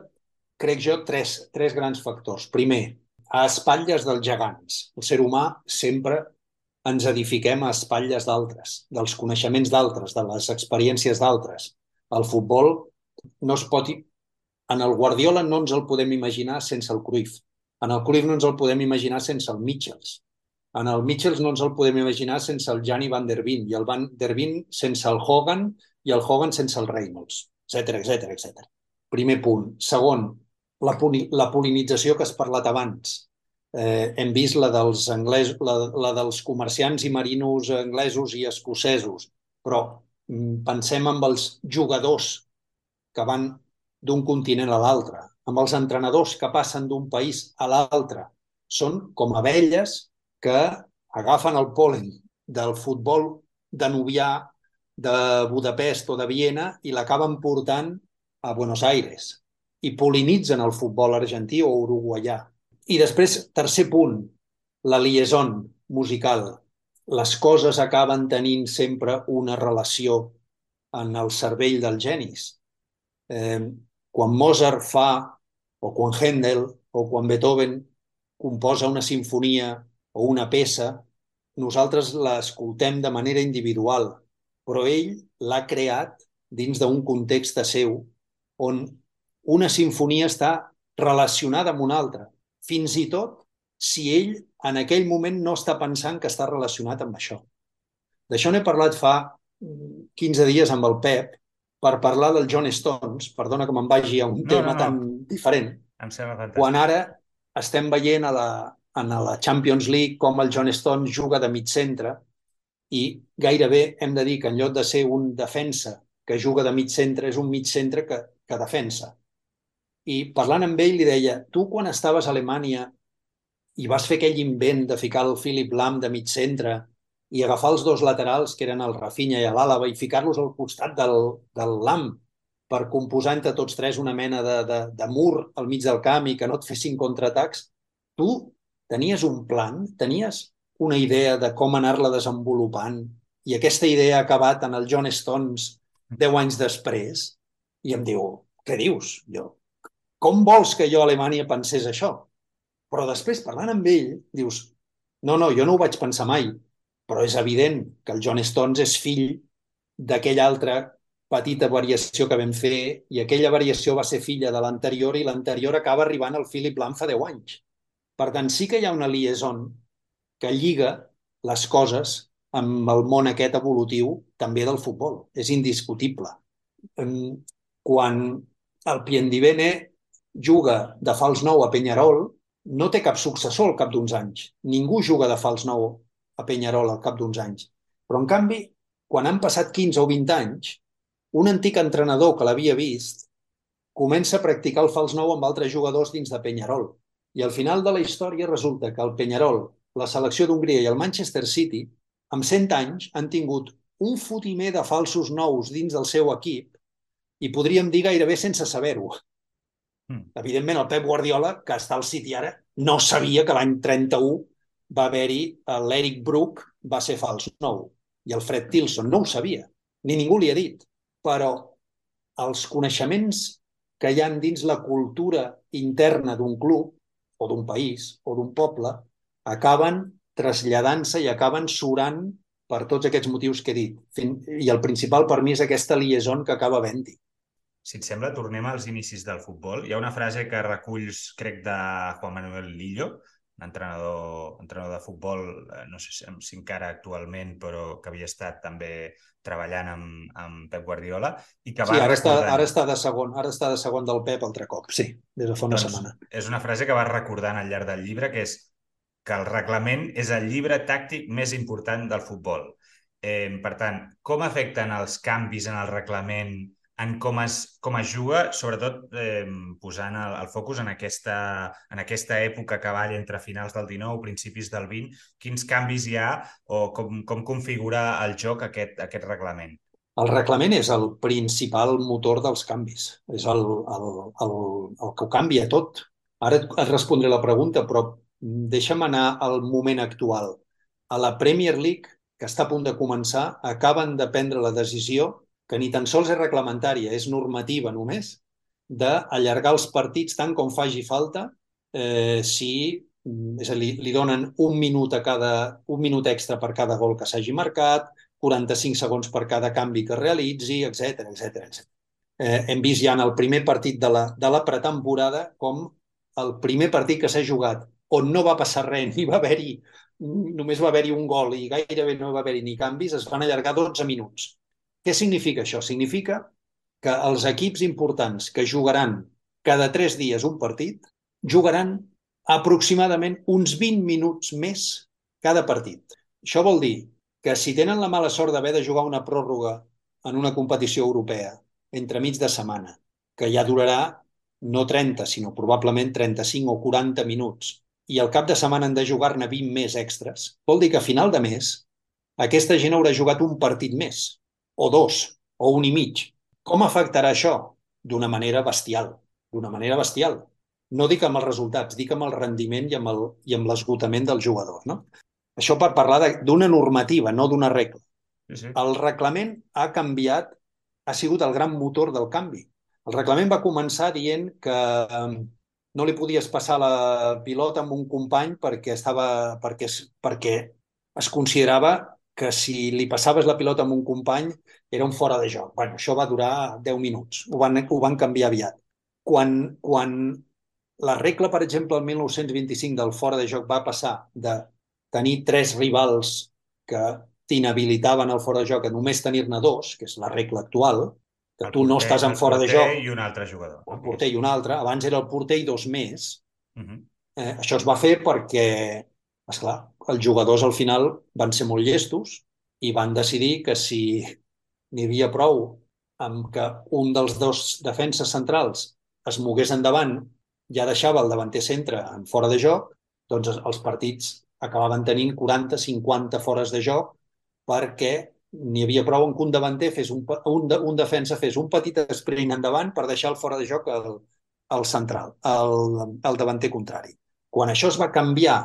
crec jo, tres, tres grans factors. Primer, a espatlles dels gegants. El ser humà sempre ens edifiquem a espatlles d'altres, dels coneixements d'altres, de les experiències d'altres. El futbol no es pot... En el Guardiola no ens el podem imaginar sense el Cruyff. En el Cruyff no ens el podem imaginar sense el Mitchells. En el Mitchells no ens el podem imaginar sense el Gianni Van Der Veen i el Van Der Veen sense el Hogan i el Hogan sense el Reynolds, etc etc etc. Primer punt. Segon, la, la polinització que has parlat abans Eh, hem vist la dels, anglès, la, la dels comerciants i marinos anglesos i escocesos, però mm, pensem en els jugadors que van d'un continent a l'altre, amb els entrenadors que passen d'un país a l'altre. Són com abelles que agafen el polen del futbol de Nubià, de Budapest o de Viena i l'acaben portant a Buenos Aires i polinitzen el futbol argentí o uruguaià. I després, tercer punt, la liaison musical. Les coses acaben tenint sempre una relació en el cervell dels genis. Eh, quan Mozart fa, o quan Handel, o quan Beethoven composa una sinfonia o una peça, nosaltres l'escoltem de manera individual, però ell l'ha creat dins d'un context seu on una sinfonia està relacionada amb una altra fins i tot si ell en aquell moment no està pensant que està relacionat amb això. D'això n'he parlat fa 15 dies amb el Pep per parlar del John Stones, perdona que me'n vagi a un no, tema no, no. tan diferent, em quan ara estem veient a la, en la Champions League com el John Stones juga de mig centre i gairebé hem de dir que en lloc de ser un defensa que juga de mig centre és un mig centre que, que defensa i parlant amb ell li deia, tu quan estaves a Alemanya i vas fer aquell invent de ficar el Philip Lam de mig centre i agafar els dos laterals, que eren el Rafinha i l'Àlava, i ficar-los al costat del, del Lam per composar entre tots tres una mena de, de, de mur al mig del camp i que no et fessin contraatacs, tu tenies un plan, tenies una idea de com anar-la desenvolupant i aquesta idea ha acabat en el John Stones deu anys després i em diu, què dius? Jo, com vols que jo a Alemanya pensés això? Però després, parlant amb ell, dius, no, no, jo no ho vaig pensar mai, però és evident que el John Stones és fill d'aquella altra petita variació que vam fer i aquella variació va ser filla de l'anterior i l'anterior acaba arribant al Philip Lam fa 10 anys. Per tant, sí que hi ha una liaison que lliga les coses amb el món aquest evolutiu també del futbol. És indiscutible. Quan el Piendivene juga de fals nou a Penyarol, no té cap successor al cap d'uns anys. Ningú juga de fals nou a Penyarol al cap d'uns anys. Però, en canvi, quan han passat 15 o 20 anys, un antic entrenador que l'havia vist comença a practicar el fals nou amb altres jugadors dins de Penyarol. I al final de la història resulta que el Penyarol, la selecció d'Hongria i el Manchester City, amb 100 anys, han tingut un fotimer de falsos nous dins del seu equip i podríem dir gairebé sense saber-ho. Mm. Evidentment, el Pep Guardiola, que està al City ara, no sabia que l'any 31 va haver-hi l'Eric Brook va ser fals nou i el Fred Tilson no ho sabia, ni ningú li ha dit. Però els coneixements que hi han dins la cultura interna d'un club o d'un país o d'un poble acaben traslladant-se i acaben surant per tots aquests motius que he dit. I el principal per mi és aquesta liaison que acaba havent-hi. Si et sembla, tornem als inicis del futbol. Hi ha una frase que reculls, crec, de Juan Manuel Lillo, un entrenador, entrenador de futbol, eh, no sé si encara actualment, però que havia estat també treballant amb, amb Pep Guardiola i que va sí, ara, recordant... està, ara està de segon, ara està de segon del Pep altre cop, sí, des de fa una doncs, setmana. És una frase que va recordant al llarg del llibre, que és que el reglament és el llibre tàctic més important del futbol. Eh, per tant, com afecten els canvis en el reglament en com es, com es juga, sobretot eh, posant el, el focus en aquesta, en aquesta època que balla entre finals del 19 principis del 20, quins canvis hi ha o com, com configura el joc aquest, aquest reglament? El reglament és el principal motor dels canvis. És el, el, el, el que ho canvia tot. Ara et respondré la pregunta, però deixa'm anar al moment actual. A la Premier League, que està a punt de començar, acaben de prendre la decisió, que ni tan sols és reglamentària, és normativa només, d'allargar els partits tant com faci falta eh, si és a dir, li donen un minut, a cada, un minut extra per cada gol que s'hagi marcat, 45 segons per cada canvi que realitzi, etc etc etc. Eh, hem vist ja en el primer partit de la, de la pretemporada com el primer partit que s'ha jugat on no va passar res, [laughs] ni va haver-hi, només va haver-hi un gol i gairebé no va haver-hi ni canvis, es van allargar 12 minuts. Què significa això? Significa que els equips importants que jugaran cada 3 dies un partit, jugaran aproximadament uns 20 minuts més cada partit. Això vol dir que si tenen la mala sort d'haver de jugar una pròrroga en una competició europea entre mig de setmana, que ja durarà no 30, sinó probablement 35 o 40 minuts, i al cap de setmana han de jugar-ne 20 més extras, vol dir que a final de mes aquesta gent haurà jugat un partit més, o dos, o un i mig. Com afectarà això? D'una manera bestial, d'una manera bestial. No dic amb els resultats, dic amb el rendiment i amb el, i amb l'esgotament del jugador. No? Això per parlar d'una normativa, no d'una regla. Sí, sí. El reglament ha canviat, ha sigut el gran motor del canvi. El reglament va començar dient que no li podies passar la pilota amb un company perquè, estava, perquè, perquè es considerava que si li passaves la pilota amb un company era un fora de joc. Bueno, això va durar 10 minuts. Ho van, ho van canviar aviat. Quan, quan la regla, per exemple, el 1925 del fora de joc va passar de tenir tres rivals que t'inhabilitaven el fora de joc a només tenir-ne dos, que és la regla actual, que el tu porter, no estàs en fora de joc. i un altre jugador. El porter i un altre. Abans era el porter i dos més. Uh -huh. eh, això es va fer perquè, és clar, els jugadors al final van ser molt llestos i van decidir que si n'hi havia prou amb que un dels dos defenses centrals es mogués endavant, ja deixava el davanter centre en fora de joc, doncs els partits acabaven tenint 40-50 fores de joc perquè n'hi havia prou en que un davanter fes un, un, un defensa fes un petit sprint endavant per deixar el fora de joc al, al central, al, al davanter contrari. Quan això es va canviar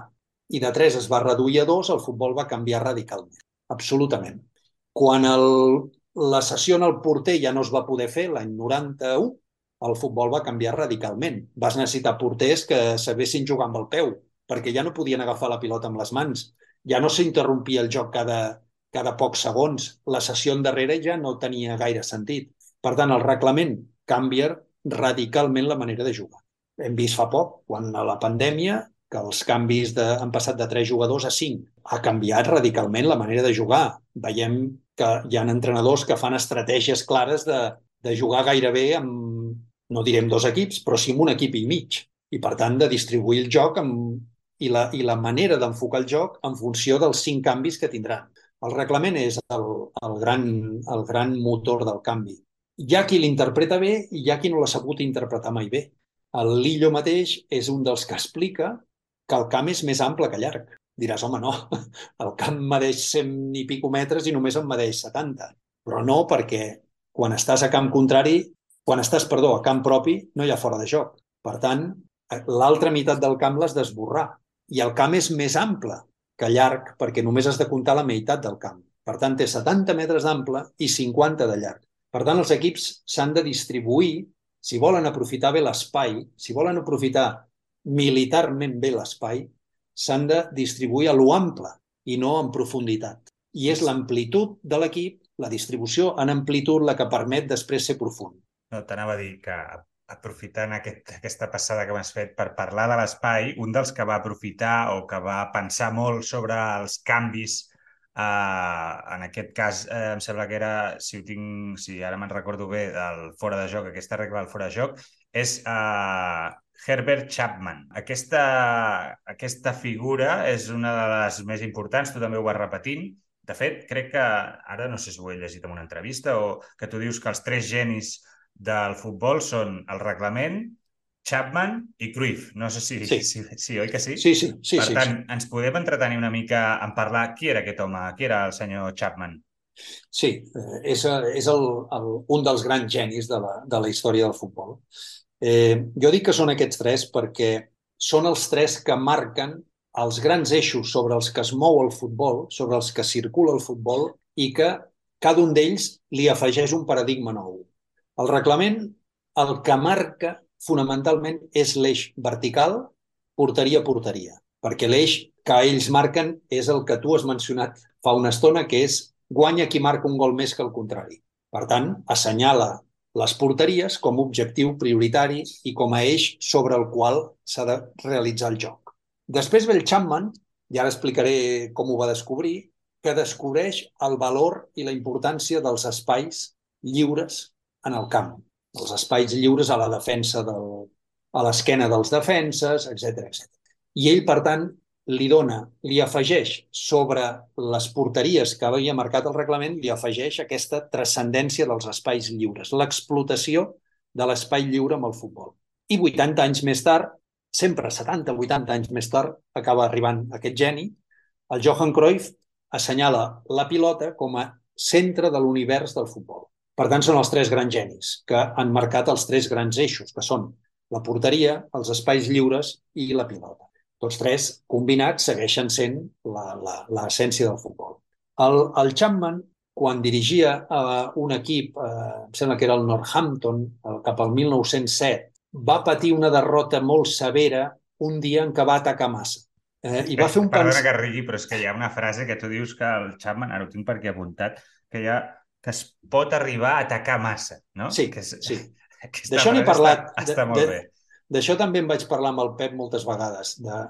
i de 3 es va reduir a 2, el futbol va canviar radicalment, absolutament. Quan el, la sessió en el porter ja no es va poder fer l'any 91, el futbol va canviar radicalment. Vas necessitar porters que sabessin jugar amb el peu, perquè ja no podien agafar la pilota amb les mans. Ja no s'interrompia el joc cada, cada pocs segons. La sessió endarrere ja no tenia gaire sentit. Per tant, el reglament canvia radicalment la manera de jugar. Hem vist fa poc, quan a la pandèmia, que els canvis de, han passat de 3 jugadors a 5. Ha canviat radicalment la manera de jugar. Veiem que hi ha entrenadors que fan estratègies clares de, de jugar gairebé amb, no direm dos equips, però sí amb un equip i mig. I, per tant, de distribuir el joc amb, i, la, i la manera d'enfocar el joc en funció dels cinc canvis que tindran. El reglament és el, el, gran, el gran motor del canvi. Hi ha qui l'interpreta bé i hi ha qui no l'ha sabut interpretar mai bé. El Lillo mateix és un dels que explica que el camp és més ample que llarg. Diràs, home, no, el camp medeix 100 i pico metres i només en medeix 70. Però no, perquè quan estàs a camp contrari, quan estàs, perdó, a camp propi, no hi ha fora de joc. Per tant, l'altra meitat del camp l'has d'esborrar. I el camp és més ample que llarg, perquè només has de comptar la meitat del camp. Per tant, té 70 metres d'ample i 50 de llarg. Per tant, els equips s'han de distribuir si volen aprofitar bé l'espai, si volen aprofitar militarment bé l'espai, s'han de distribuir a l'ample i no en profunditat. I és l'amplitud de l'equip, la distribució en amplitud, la que permet després ser profund. No, t'anava a dir que aprofitant aquest, aquesta passada que m'has fet per parlar de l'espai, un dels que va aprofitar o que va pensar molt sobre els canvis Uh, en aquest cas, eh, em sembla que era, si ho tinc, si ara me'n recordo bé, del fora de joc, aquesta regla del fora de joc, és uh, Herbert Chapman. Aquesta, aquesta figura és una de les més importants, tu també ho vas repetint. De fet, crec que, ara no sé si ho he llegit en una entrevista, o que tu dius que els tres genis del futbol són el reglament, Chapman i Cruyff. No sé si, sí. si, si oi que sí? Sí, sí. sí per sí, tant, sí. ens podem entretenir una mica en parlar qui era aquest home, qui era el senyor Chapman? Sí, eh, és, és el, el, un dels grans genis de la, de la història del futbol. Eh, jo dic que són aquests tres perquè són els tres que marquen els grans eixos sobre els que es mou el futbol, sobre els que circula el futbol i que cada un d'ells li afegeix un paradigma nou. El reglament el que marca fonamentalment és l'eix vertical porteria a porteria, perquè l'eix que ells marquen és el que tu has mencionat fa una estona, que és guanya qui marca un gol més que el contrari. Per tant, assenyala les porteries com a objectiu prioritari i com a eix sobre el qual s'ha de realitzar el joc. Després ve el Chapman, i ara explicaré com ho va descobrir, que descobreix el valor i la importància dels espais lliures en el camp els espais lliures a la defensa del, a l'esquena dels defenses, etc etc. I ell, per tant, li dona, li afegeix sobre les porteries que havia marcat el reglament, li afegeix aquesta transcendència dels espais lliures, l'explotació de l'espai lliure amb el futbol. I 80 anys més tard, sempre 70-80 anys més tard, acaba arribant aquest geni, el Johan Cruyff assenyala la pilota com a centre de l'univers del futbol. Per tant, són els tres grans genis que han marcat els tres grans eixos, que són la porteria, els espais lliures i la pilota. Tots tres combinats segueixen sent l'essència del futbol. El, el Chapman, quan dirigia uh, un equip, uh, em sembla que era el Northampton, uh, cap al 1907, va patir una derrota molt severa un dia en què va atacar massa. Eh, i va fer un Perdona pens... que rigui, però és que hi ha una frase que tu dius que el Chapman, ara ho tinc per aquí apuntat, que hi ha que es pot arribar a atacar massa, no? Sí, que és, sí. [laughs] D'això n'he parlat. Està, està molt bé. D'això també en vaig parlar amb el Pep moltes vegades, de,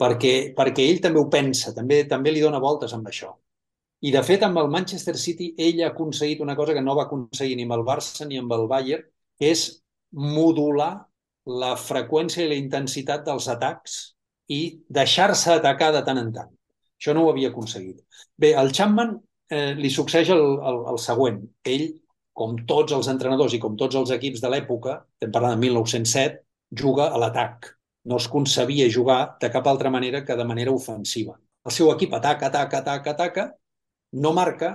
perquè, perquè ell també ho pensa, també també li dona voltes amb això. I, de fet, amb el Manchester City, ell ha aconseguit una cosa que no va aconseguir ni amb el Barça ni amb el Bayern, que és modular la freqüència i la intensitat dels atacs i deixar-se atacar de tant en tant. Això no ho havia aconseguit. Bé, el Chapman eh, li succeeix el, el, el següent. Ell, com tots els entrenadors i com tots els equips de l'època, estem parlant de 1907, juga a l'atac. No es concebia jugar de cap altra manera que de manera ofensiva. El seu equip ataca, ataca, ataca, ataca, no marca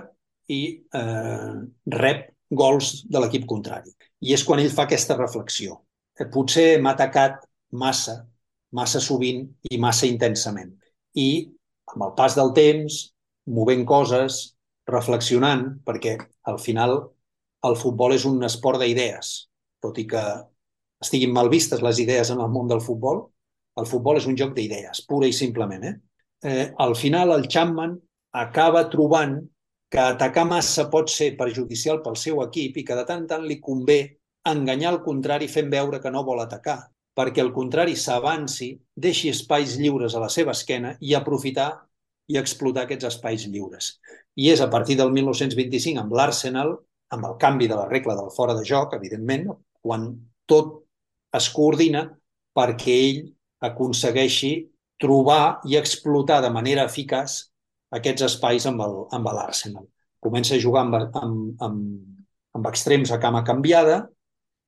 i eh, rep gols de l'equip contrari. I és quan ell fa aquesta reflexió. Eh, potser m'ha atacat massa, massa sovint i massa intensament. I amb el pas del temps, movent coses, reflexionant, perquè al final el futbol és un esport d'idees, tot i que estiguin mal vistes les idees en el món del futbol, el futbol és un joc d'idees, pura i simplement. Eh? Eh, al final el Chapman acaba trobant que atacar massa pot ser perjudicial pel seu equip i que de tant en tant li convé enganyar el contrari fent veure que no vol atacar, perquè el contrari s'avanci, deixi espais lliures a la seva esquena i aprofitar i explotar aquests espais lliures. I és a partir del 1925 amb l'Arsenal, amb el canvi de la regla del fora de joc, evidentment, quan tot es coordina perquè ell aconsegueixi trobar i explotar de manera eficaç aquests espais amb l'Arsenal. Comença a jugar amb, amb, amb, amb extrems a cama canviada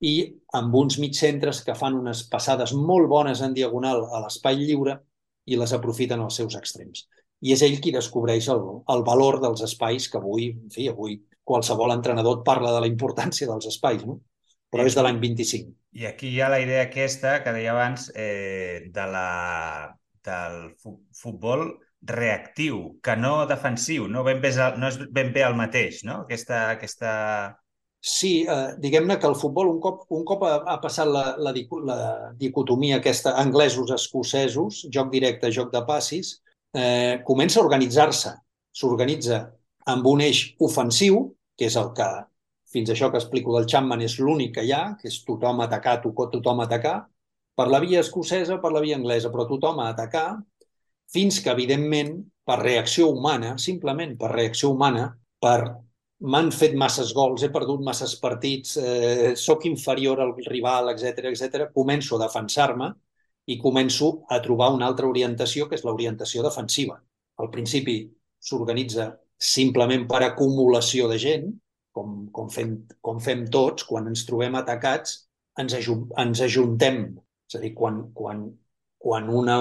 i amb uns mitcentres que fan unes passades molt bones en diagonal a l'espai lliure i les aprofiten als seus extrems i és ell qui descobreix el, el valor dels espais que avui, en fi, avui qualsevol entrenador parla de la importància dels espais, no? però és de l'any 25. I aquí hi ha la idea aquesta que deia abans eh, de la, del futbol reactiu, que no defensiu, no, ben bé, no és ben bé el mateix, no? Aquesta, aquesta Sí, eh, diguem-ne que el futbol, un cop, un cop ha, ha passat la, la, la dicotomia aquesta anglesos-escocesos, joc directe, joc de passis, eh, comença a organitzar-se. S'organitza amb un eix ofensiu, que és el que, fins això que explico del Chapman, és l'únic que hi ha, que és tothom atacar, tothom atacar, per la via escocesa, per la via anglesa, però tothom a atacar, fins que, evidentment, per reacció humana, simplement per reacció humana, per m'han fet masses gols, he perdut masses partits, eh, sóc inferior al rival, etc etc. començo a defensar-me i començo a trobar una altra orientació, que és l'orientació defensiva. Al principi s'organitza simplement per acumulació de gent, com, com, fem, com fem tots, quan ens trobem atacats, ens, ens ajuntem. És a dir, quan, quan, quan una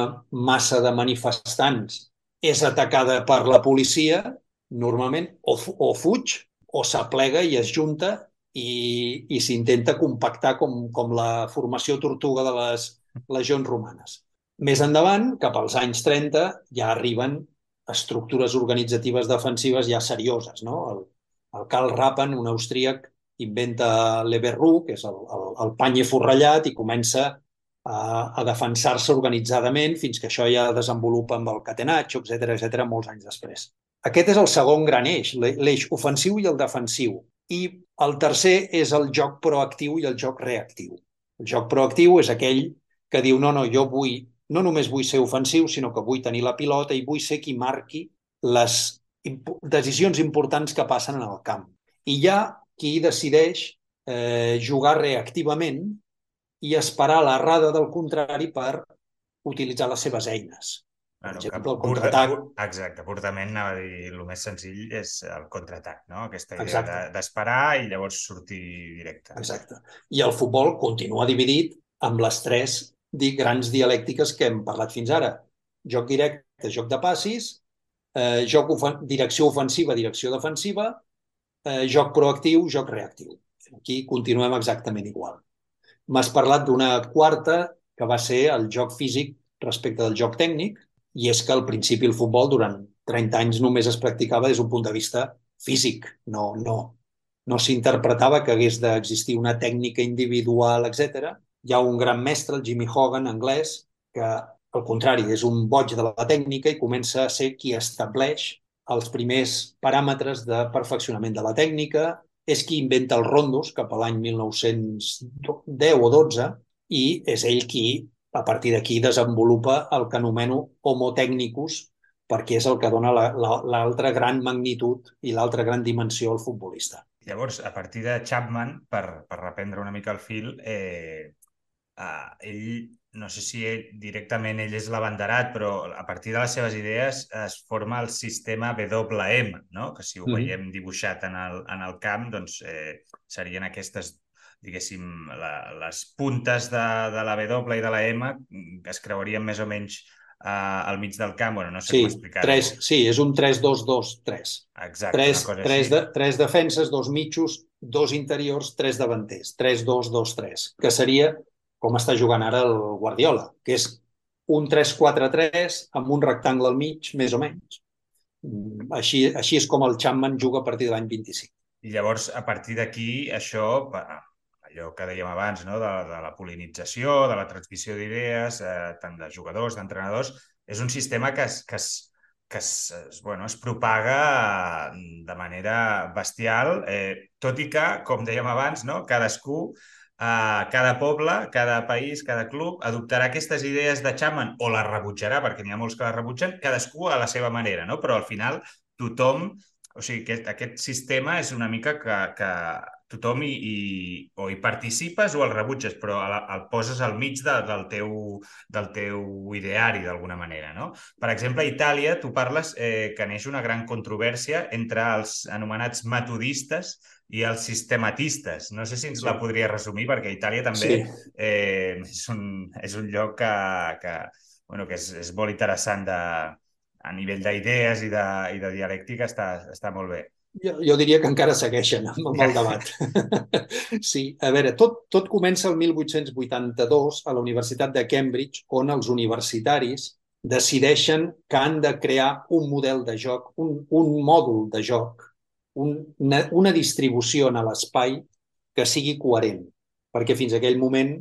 massa de manifestants és atacada per la policia, normalment o, o fuig o s'aplega i es junta i, i s'intenta compactar com, com la formació tortuga de les legions romanes. Més endavant, cap als anys 30, ja arriben estructures organitzatives defensives ja serioses. No? El, el Karl Rappen, un austríac, inventa l'Eberru, que és el, el, el pany forrellat, i comença a, a defensar-se organitzadament fins que això ja desenvolupa amb el catenatge, etc etc molts anys després. Aquest és el segon gran eix, l'eix ofensiu i el defensiu. I el tercer és el joc proactiu i el joc reactiu. El joc proactiu és aquell que diu no, no, jo vull, no només vull ser ofensiu, sinó que vull tenir la pilota i vull ser qui marqui les decisions importants que passen en el camp. I hi ha qui decideix eh, jugar reactivament i esperar l'errada del contrari per utilitzar les seves eines. Bueno, exemple, el contraatac... Exacte, purtament anava a dir, el més senzill és el contraatac, no? Aquesta idea d'esperar de, i llavors sortir directe. Exacte. I el futbol continua dividit amb les tres grans dialèctiques que hem parlat fins ara. Joc directe, joc de passis, eh, joc ofen direcció ofensiva, direcció defensiva, eh, joc proactiu, joc reactiu. Aquí continuem exactament igual. M'has parlat d'una quarta, que va ser el joc físic respecte del joc tècnic, i és que al principi el futbol durant 30 anys només es practicava des d'un punt de vista físic, no, no, no s'interpretava que hagués d'existir una tècnica individual, etc. Hi ha un gran mestre, el Jimmy Hogan, anglès, que al contrari és un boig de la tècnica i comença a ser qui estableix els primers paràmetres de perfeccionament de la tècnica, és qui inventa els rondos cap a l'any 1910 o 12 i és ell qui a partir d'aquí desenvolupa el que anomeno homo technicus, perquè és el que dona l'altra gran magnitud i l'altra gran dimensió al futbolista. Llavors, a partir de Chapman, per, per reprendre una mica el fil, eh, eh, ell, no sé si ell, directament ell és l'abanderat, però a partir de les seves idees es forma el sistema WM, no? que si ho mm. veiem dibuixat en el, en el camp, doncs eh, serien aquestes diguéssim, la, les puntes de, de la W i de la M que es creuarien més o menys uh, al mig del camp. Bueno, no sé sí, com explicar-ho. Sí, és un 3-2-2-3. Exacte, tres, tres, de, tres defenses, dos mitjos, dos interiors, tres davanters. 3-2-2-3, que seria com està jugant ara el Guardiola, que és un 3-4-3 amb un rectangle al mig, més o menys. Mm, així, així és com el Chapman juga a partir de l'any 25. I llavors, a partir d'aquí, això allò que dèiem abans, no? de, de la polinització, de la transmissió d'idees, eh, tant de jugadors, d'entrenadors, és un sistema que es, que es, que es, es, bueno, es propaga de manera bestial, eh, tot i que, com dèiem abans, no? cadascú, cada poble, cada país, cada club adoptarà aquestes idees de Chapman o les rebutjarà, perquè n'hi ha molts que les rebutgen, cadascú a la seva manera, no? però al final tothom o sigui, aquest, aquest sistema és una mica que, que tothom hi, hi, o hi participes o el rebutges, però el, el poses al mig de, del, teu, del teu ideari, d'alguna manera. No? Per exemple, a Itàlia, tu parles eh, que neix una gran controvèrsia entre els anomenats metodistes i els sistematistes. No sé si ens sí. la podria resumir, perquè Itàlia també sí. eh, és, un, és un lloc que, que, bueno, que és, és molt interessant de, a nivell d'idees i, de, i de dialèctica està, està molt bé. Jo, jo diria que encara segueixen amb el debat. [laughs] sí, a veure, tot, tot comença el 1882 a la Universitat de Cambridge, on els universitaris decideixen que han de crear un model de joc, un, un mòdul de joc, una, una distribució a l'espai que sigui coherent, perquè fins aquell moment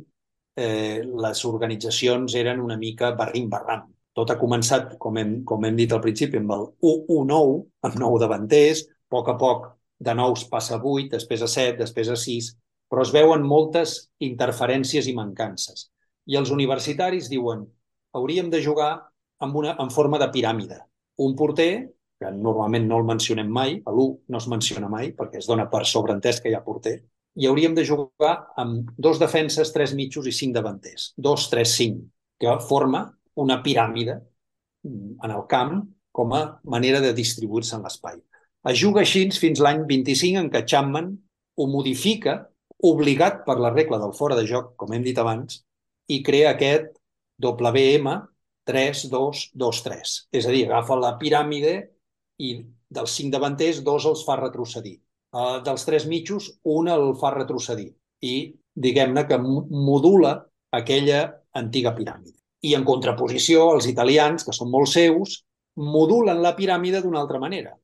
eh, les organitzacions eren una mica barrim-barram. Tot ha començat, com hem, com hem dit al principi, amb el 1-1-9, amb 9 davanters, a poc a poc de 9 passa a 8, després a 7, després a 6, però es veuen moltes interferències i mancances. I els universitaris diuen hauríem de jugar amb una, en forma de piràmide. Un porter, que normalment no el mencionem mai, a l'1 no es menciona mai perquè es dona per sobreentès que hi ha porter, i hauríem de jugar amb dos defenses, tres mitjos i cinc davanters. Dos, tres, cinc, que forma una piràmide en el camp com a manera de distribuir-se en l'espai. Es juga així fins l'any 25 en què Chapman ho modifica, obligat per la regla del fora de joc, com hem dit abans, i crea aquest WM 3, 2, 2, 3. És a dir, agafa la piràmide i dels cinc davanters, dos els fa retrocedir. Uh, dels tres mitjos, un el fa retrocedir i, diguem-ne, que modula aquella antiga piràmide. I en contraposició, els italians, que són molt seus, modulen la piràmide d'una altra manera.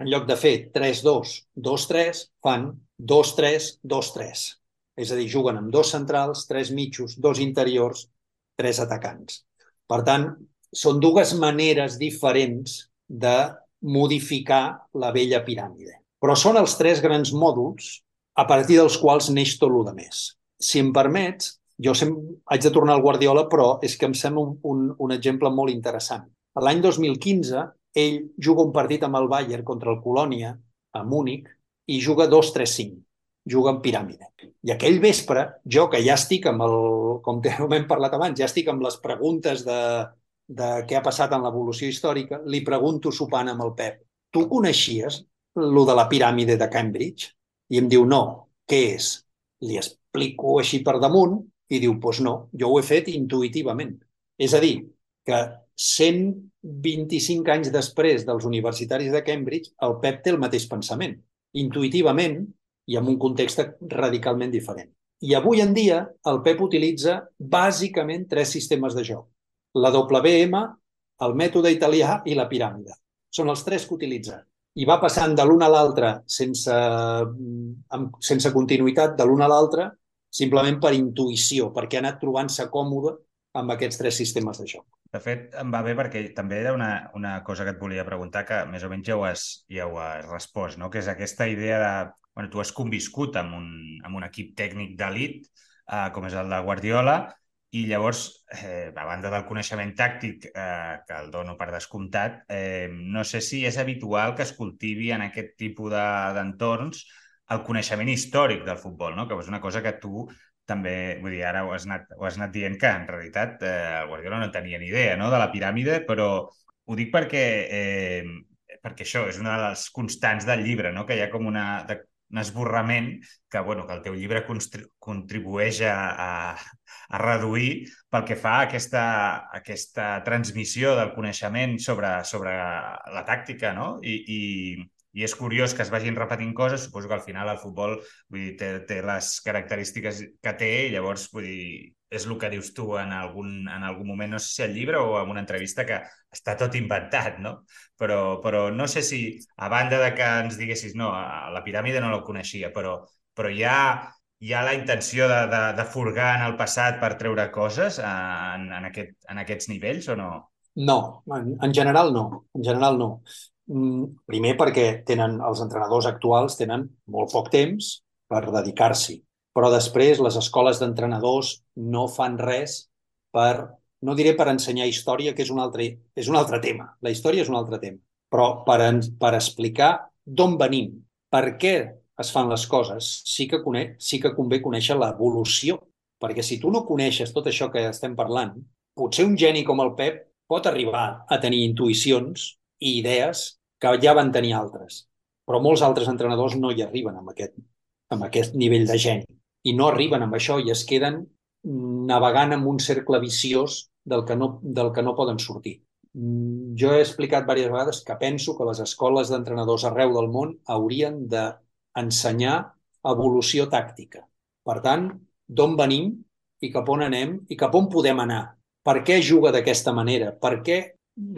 En lloc de fer 3-2, 2-3, fan 2-3, 2-3. És a dir, juguen amb dos centrals, tres mitjos, dos interiors, tres atacants. Per tant, són dues maneres diferents de modificar la vella piràmide. Però són els tres grans mòduls a partir dels quals neix tot el més. Si em permets, jo sempre haig de tornar al Guardiola, però és que em sembla un, un, un exemple molt interessant. L'any 2015, ell juga un partit amb el Bayern contra el Colònia, a Múnich, i juga 2-3-5 juga en piràmide. I aquell vespre, jo que ja estic amb el, com [laughs] hem parlat abans, ja estic amb les preguntes de, de què ha passat en l'evolució històrica, li pregunto sopant amb el Pep, tu coneixies lo de la piràmide de Cambridge? I em diu, no, què és? Li explico així per damunt i diu, doncs pues no, jo ho he fet intuïtivament. És a dir, que 125 anys després dels universitaris de Cambridge, el Pep té el mateix pensament. Intuïtivament, i en un context radicalment diferent. I avui en dia el Pep utilitza bàsicament tres sistemes de joc. La WM, el mètode italià i la piràmide. Són els tres que utilitza. I va passant de l'un a l'altre sense, sense continuïtat de l'un a l'altre simplement per intuïció, perquè ha anat trobant-se còmode amb aquests tres sistemes de joc. De fet, em va bé perquè també era una, una cosa que et volia preguntar que més o menys ja ho has, ja ho has respost, no? que és aquesta idea de bueno, tu has conviscut amb un, amb un equip tècnic d'elit, eh, com és el de Guardiola, i llavors, eh, a banda del coneixement tàctic, eh, que el dono per descomptat, eh, no sé si és habitual que es cultivi en aquest tipus d'entorns de, el coneixement històric del futbol, no? que és una cosa que tu també, vull dir, ara ho has anat, ho has anat dient que en realitat eh, el Guardiola no tenia ni idea no? de la piràmide, però ho dic perquè, eh, perquè això és una de les constants del llibre, no? que hi ha com una, de, un esborrament que, bueno, que el teu llibre contribueix a, a, a reduir pel que fa a aquesta, a aquesta transmissió del coneixement sobre, sobre la tàctica, no? I, i, i és curiós que es vagin repetint coses, suposo que al final el futbol vull dir, té, té les característiques que té i llavors vull dir, és el que dius tu en algun, en algun moment, no sé si al llibre o en una entrevista que està tot inventat, no? Però, però no sé si, a banda de que ens diguessis no, la piràmide no la coneixia, però, però hi, ha, hi ha la intenció de, de, de furgar en el passat per treure coses en, en, aquest, en aquests nivells o no? No, en, en general no. En general no. Mm, primer perquè tenen els entrenadors actuals tenen molt poc temps per dedicar-s'hi però després les escoles d'entrenadors no fan res per, no diré per ensenyar història, que és un altre, és un altre tema. La història és un altre tema. Però per, per explicar d'on venim, per què es fan les coses, sí que, conec, sí que convé conèixer l'evolució. Perquè si tu no coneixes tot això que estem parlant, potser un geni com el Pep pot arribar a tenir intuïcions i idees que ja van tenir altres. Però molts altres entrenadors no hi arriben amb aquest, amb aquest nivell de geni i no arriben amb això i es queden navegant en un cercle viciós del que no, del que no poden sortir. Jo he explicat diverses vegades que penso que les escoles d'entrenadors arreu del món haurien d'ensenyar evolució tàctica. Per tant, d'on venim i cap on anem i cap on podem anar. Per què juga d'aquesta manera? Per què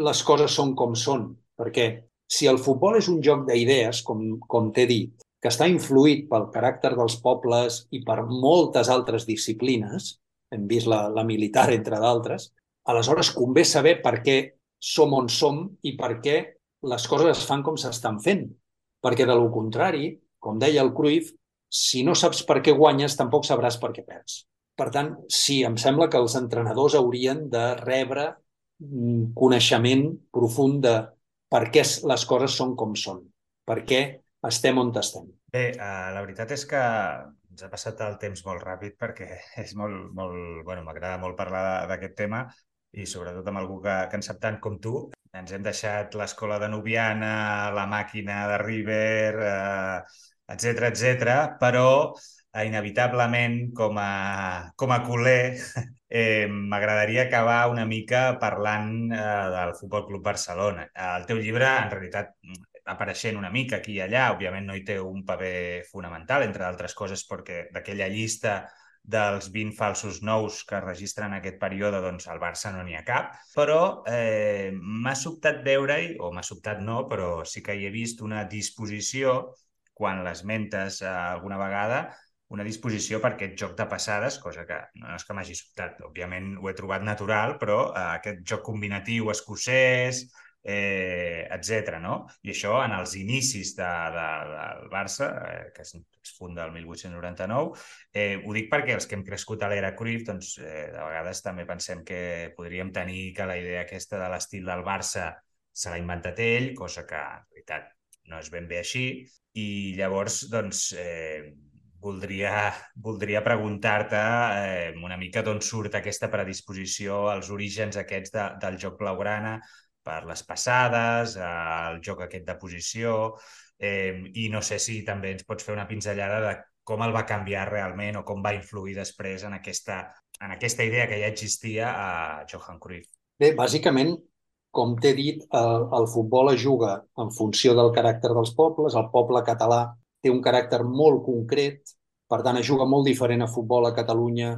les coses són com són? Perquè si el futbol és un joc d'idees, com, com t'he dit, que està influït pel caràcter dels pobles i per moltes altres disciplines, hem vist la, la militar, entre d'altres, aleshores convé saber per què som on som i per què les coses es fan com s'estan fent. Perquè, de lo contrari, com deia el Cruyff, si no saps per què guanyes, tampoc sabràs per què perds. Per tant, sí, em sembla que els entrenadors haurien de rebre coneixement profund de per què les coses són com són, per què estem on estem. Bé, uh, la veritat és que ens ha passat el temps molt ràpid perquè [laughs] és molt, molt, bueno, m'agrada molt parlar d'aquest tema i sobretot amb algú que, que en sap tant com tu. Ens hem deixat l'escola de Nubiana, la màquina de River, eh, etc etc. però eh, inevitablement com a, com a culer [laughs] eh, m'agradaria acabar una mica parlant eh, del Futbol Club Barcelona. El teu llibre, en realitat, apareixent una mica aquí i allà. Òbviament no hi té un paper fonamental, entre altres coses, perquè d'aquella llista dels 20 falsos nous que es registren en aquest període, doncs al Barça no n'hi ha cap. Però eh, m'ha sobtat veure-hi, o m'ha sobtat no, però sí que hi he vist una disposició, quan l'esmentes eh, alguna vegada, una disposició per aquest joc de passades, cosa que no és que m'hagi sobtat, òbviament ho he trobat natural, però eh, aquest joc combinatiu escocès, eh, etc. No? I això en els inicis de, de, del Barça, eh, que es, es funda el 1899, eh, ho dic perquè els que hem crescut a l'era Cruyff, doncs, eh, de vegades també pensem que podríem tenir que la idea aquesta de l'estil del Barça se l'ha inventat ell, cosa que en realitat no és ben bé així, i llavors, doncs, eh, voldria, voldria preguntar-te eh, una mica d'on surt aquesta predisposició als orígens aquests de, del joc blaugrana, per les passades, el joc aquest de posició, eh, i no sé si també ens pots fer una pinzellada de com el va canviar realment o com va influir després en aquesta, en aquesta idea que ja existia a Johan Cruyff. Bé, bàsicament, com t'he dit, el, el futbol es juga en funció del caràcter dels pobles. El poble català té un caràcter molt concret, per tant, es juga molt diferent a futbol a Catalunya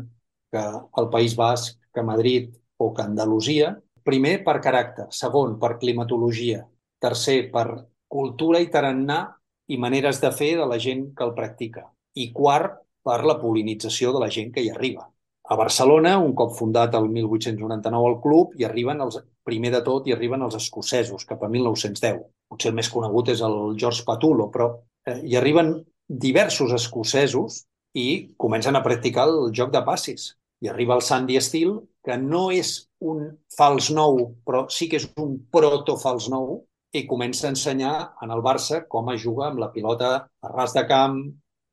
que al País Basc, que a Madrid o que a Andalusia, Primer, per caràcter. Segon, per climatologia. Tercer, per cultura i tarannà i maneres de fer de la gent que el practica. I quart, per la polinització de la gent que hi arriba. A Barcelona, un cop fundat el 1899 el club, hi arriben els, primer de tot hi arriben els escocesos, cap a 1910. Potser el més conegut és el George Patulo, però eh, hi arriben diversos escocesos i comencen a practicar el joc de passis. I arriba el Sandy Steel, que no és un fals nou, però sí que és un proto-fals nou, i comença a ensenyar en el Barça com es juga amb la pilota a ras de camp,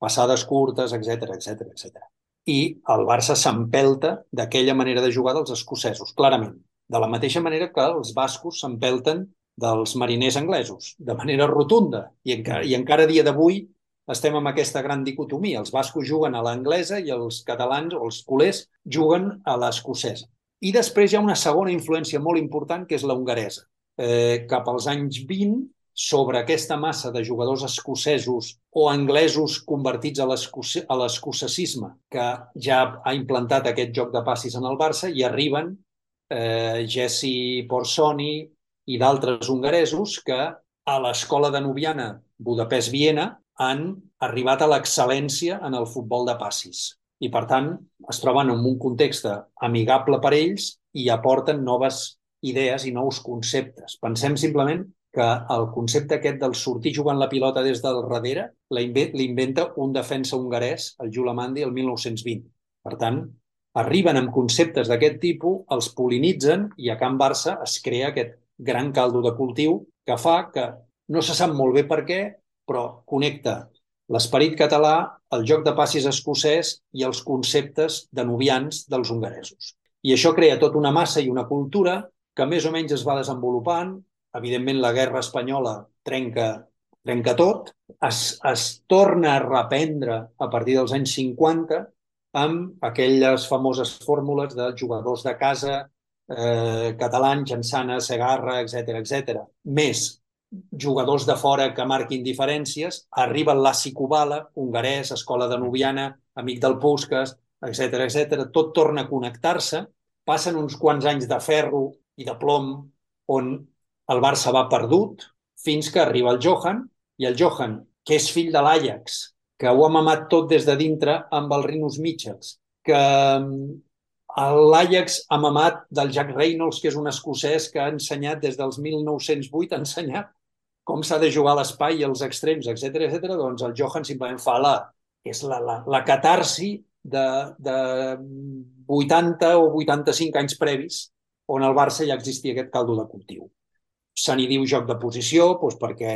passades curtes, etc etc etc. I el Barça s'empelta d'aquella manera de jugar dels escocesos, clarament. De la mateixa manera que els bascos s'empelten dels mariners anglesos, de manera rotunda. I encara, i encara dia d'avui estem amb aquesta gran dicotomia. Els bascos juguen a l'anglesa i els catalans o els culers juguen a l'escocesa. I després hi ha una segona influència molt important, que és la hongaresa. Eh, cap als anys 20, sobre aquesta massa de jugadors escocesos o anglesos convertits a l'escocesisme, que ja ha implantat aquest joc de passis en el Barça, i arriben eh, Jesse Porsoni i d'altres hongaresos que a l'escola de Nubiana Budapest-Viena han arribat a l'excel·lència en el futbol de passis i, per tant, es troben en un context amigable per ells i aporten noves idees i nous conceptes. Pensem simplement que el concepte aquest del sortir jugant la pilota des del darrere l'inventa un defensa hongarès, el Julamandi, el 1920. Per tant, arriben amb conceptes d'aquest tipus, els polinitzen i a Can Barça es crea aquest gran caldo de cultiu que fa que no se sap molt bé per què, però connecta l'esperit català, el joc de passis escocès i els conceptes de nubians dels hongaresos. I això crea tota una massa i una cultura que més o menys es va desenvolupant. Evidentment, la guerra espanyola trenca, trenca tot. Es, es torna a reprendre a partir dels anys 50 amb aquelles famoses fórmules de jugadors de casa, eh, catalans, Jansana, Segarra, etc etc. Més jugadors de fora que marquin diferències, arriba l'Assi Kubala, hongarès, escola de Nubiana, amic del Puskas, etc etc. tot torna a connectar-se, passen uns quants anys de ferro i de plom on el Barça va perdut, fins que arriba el Johan, i el Johan, que és fill de l'Ajax, que ho ha mamat tot des de dintre amb el Rinus Michels, que l'Ajax ha mamat del Jack Reynolds, que és un escocès que ha ensenyat des dels 1908, ha ensenyat com s'ha de jugar l'espai i els extrems, etc etc. doncs el Johan simplement fa la, és la, la, la catarsi de, de 80 o 85 anys previs on al Barça ja existia aquest caldo de cultiu. Se n'hi diu joc de posició doncs perquè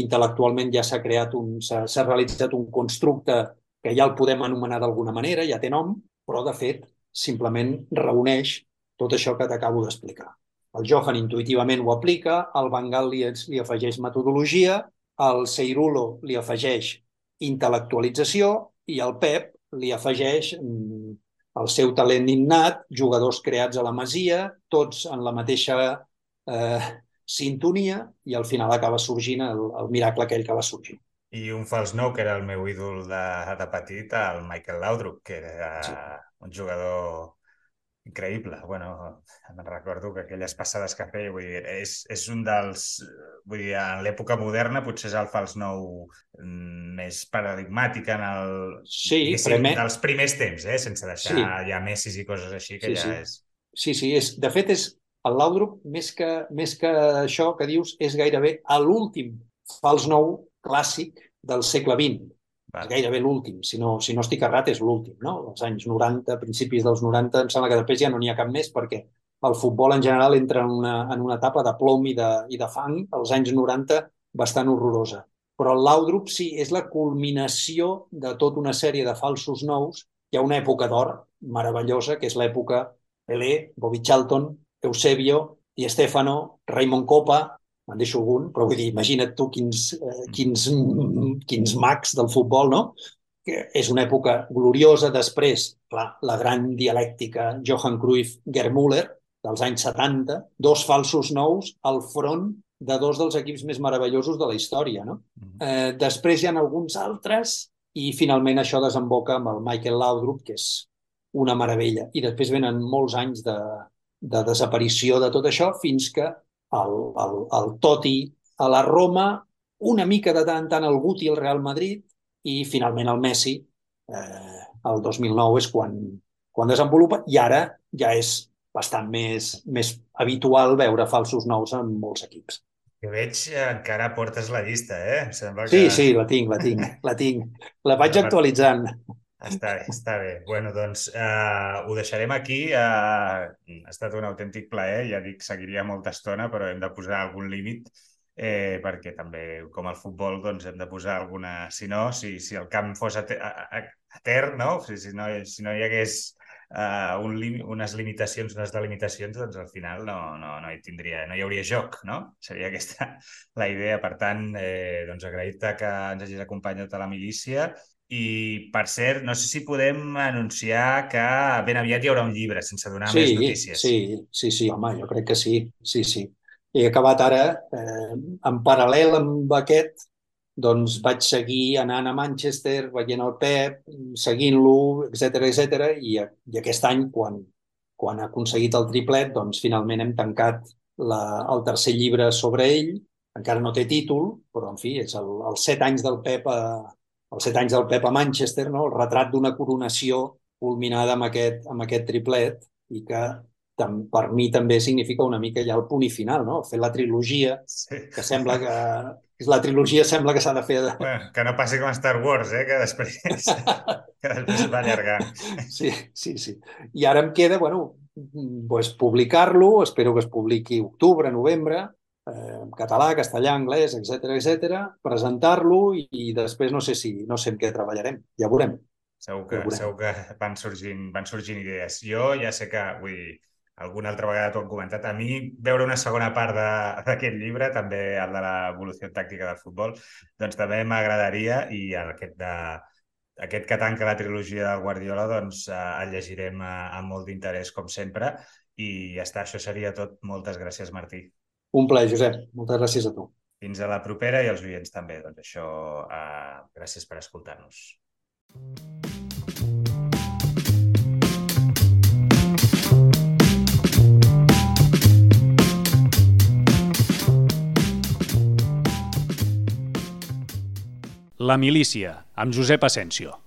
intel·lectualment ja s'ha creat un, s'ha realitzat un constructe que ja el podem anomenar d'alguna manera, ja té nom, però de fet simplement reuneix tot això que t'acabo d'explicar. El Johan intuïtivament ho aplica, el Bangal li, li afegeix metodologia, el Seirulo li afegeix intel·lectualització i el Pep li afegeix mm, el seu talent innat, jugadors creats a la Masia, tots en la mateixa eh, sintonia i al final acaba sorgint el, el miracle aquell que va sorgir. I un fals nou, que era el meu ídol de, de petit, el Michael Laudrup, que era sí. Un jugador increïble. Bueno, me'n recordo que aquelles passades que feia, vull dir, és, és un dels... Vull dir, en l'època moderna potser és el fals nou mm, més paradigmàtic en el... Sí, primer... dels primers temps, eh? sense deixar sí. ja Messis i coses així, que sí, ja sí. és... Sí, sí, és, de fet és el Laudrup, més que, més que això que dius, és gairebé l'últim fals nou clàssic del segle XX és gairebé l'últim, si, no, si no estic errat és l'últim, no? Els anys 90, principis dels 90, em sembla que després ja no n'hi ha cap més perquè el futbol en general entra en una, en una etapa de plom i de, i de fang, als anys 90 bastant horrorosa. Però el Laudrup sí, és la culminació de tota una sèrie de falsos nous. Hi ha una època d'or meravellosa, que és l'època Pelé, Bobby Charlton, Eusebio, i Stefano, Raymond Copa, me'n deixo algun, però vull dir, imagina't tu quins, eh, quins, quins mags del futbol, no? Que és una època gloriosa. Després, clar, la gran dialèctica Johan Cruyff, Gerd Müller, dels anys 70, dos falsos nous al front de dos dels equips més meravellosos de la història. No? Mm-hmm. Eh, després hi ha alguns altres i finalment això desemboca amb el Michael Laudrup, que és una meravella. I després venen molts anys de, de desaparició de tot això fins que el, el, el Toti a la Roma, una mica de tant en tant el Guti al Real Madrid i finalment el Messi eh, el 2009 és quan, quan desenvolupa i ara ja és bastant més, més habitual veure falsos nous en molts equips. Que veig eh, encara portes la llista, eh? sembla que... Sí, sí, la tinc, la tinc, la tinc. La vaig actualitzant. Està està bé. Bueno, doncs uh, ho deixarem aquí. Uh, ha estat un autèntic plaer. Ja dic, seguiria molta estona, però hem de posar algun límit eh, perquè també, com el futbol, doncs hem de posar alguna... Si no, si, si el camp fos etern, no? Si, si, no, si no hi hagués uh, un lim unes limitacions, unes delimitacions, doncs al final no, no, no hi tindria, no hi hauria joc, no? Seria aquesta la idea. Per tant, eh, doncs agrair-te que ens hagis acompanyat a la milícia i, per cert, no sé si podem anunciar que ben aviat hi haurà un llibre, sense donar sí, més notícies. Sí, sí, sí, home, jo crec que sí, sí, sí. He acabat ara, eh, en paral·lel amb aquest, doncs vaig seguir anant a Manchester, veient el Pep, seguint-lo, etc etc. I, i aquest any, quan, quan ha aconseguit el triplet, doncs finalment hem tancat la, el tercer llibre sobre ell. Encara no té títol, però en fi, és el, els set anys del Pep a, els set anys del Pep a Manchester, no? el retrat d'una coronació culminada amb aquest, amb aquest triplet i que tam, per mi també significa una mica ja el punt i final, no? fer la trilogia, sí. que sembla que la trilogia sembla que s'ha de fer... De... Bueno, que no passi com a Star Wars, eh? que després, [laughs] que després va allargar. Sí, sí, sí. I ara em queda, bueno, pues, publicar-lo, espero que es publiqui octubre, novembre, eh, català, castellà, anglès, etc etc, presentar-lo i, i després no sé si no sé en què treballarem, ja veurem. Segur que, ja segur que van, sorgint, van sorgint idees. Jo ja sé que, vull dir, alguna altra vegada t'ho han comentat, a mi veure una segona part d'aquest llibre, també el de l'evolució tàctica del futbol, doncs també m'agradaria i aquest de, aquest que tanca la trilogia del Guardiola doncs eh, el llegirem eh, amb molt d'interès com sempre i ja està, això seria tot. Moltes gràcies Martí. Un plaer, Josep. Moltes gràcies a tu. Fins a la propera i als oients també. Doncs això, eh, gràcies per escoltar-nos. La milícia, amb Josep Asensio.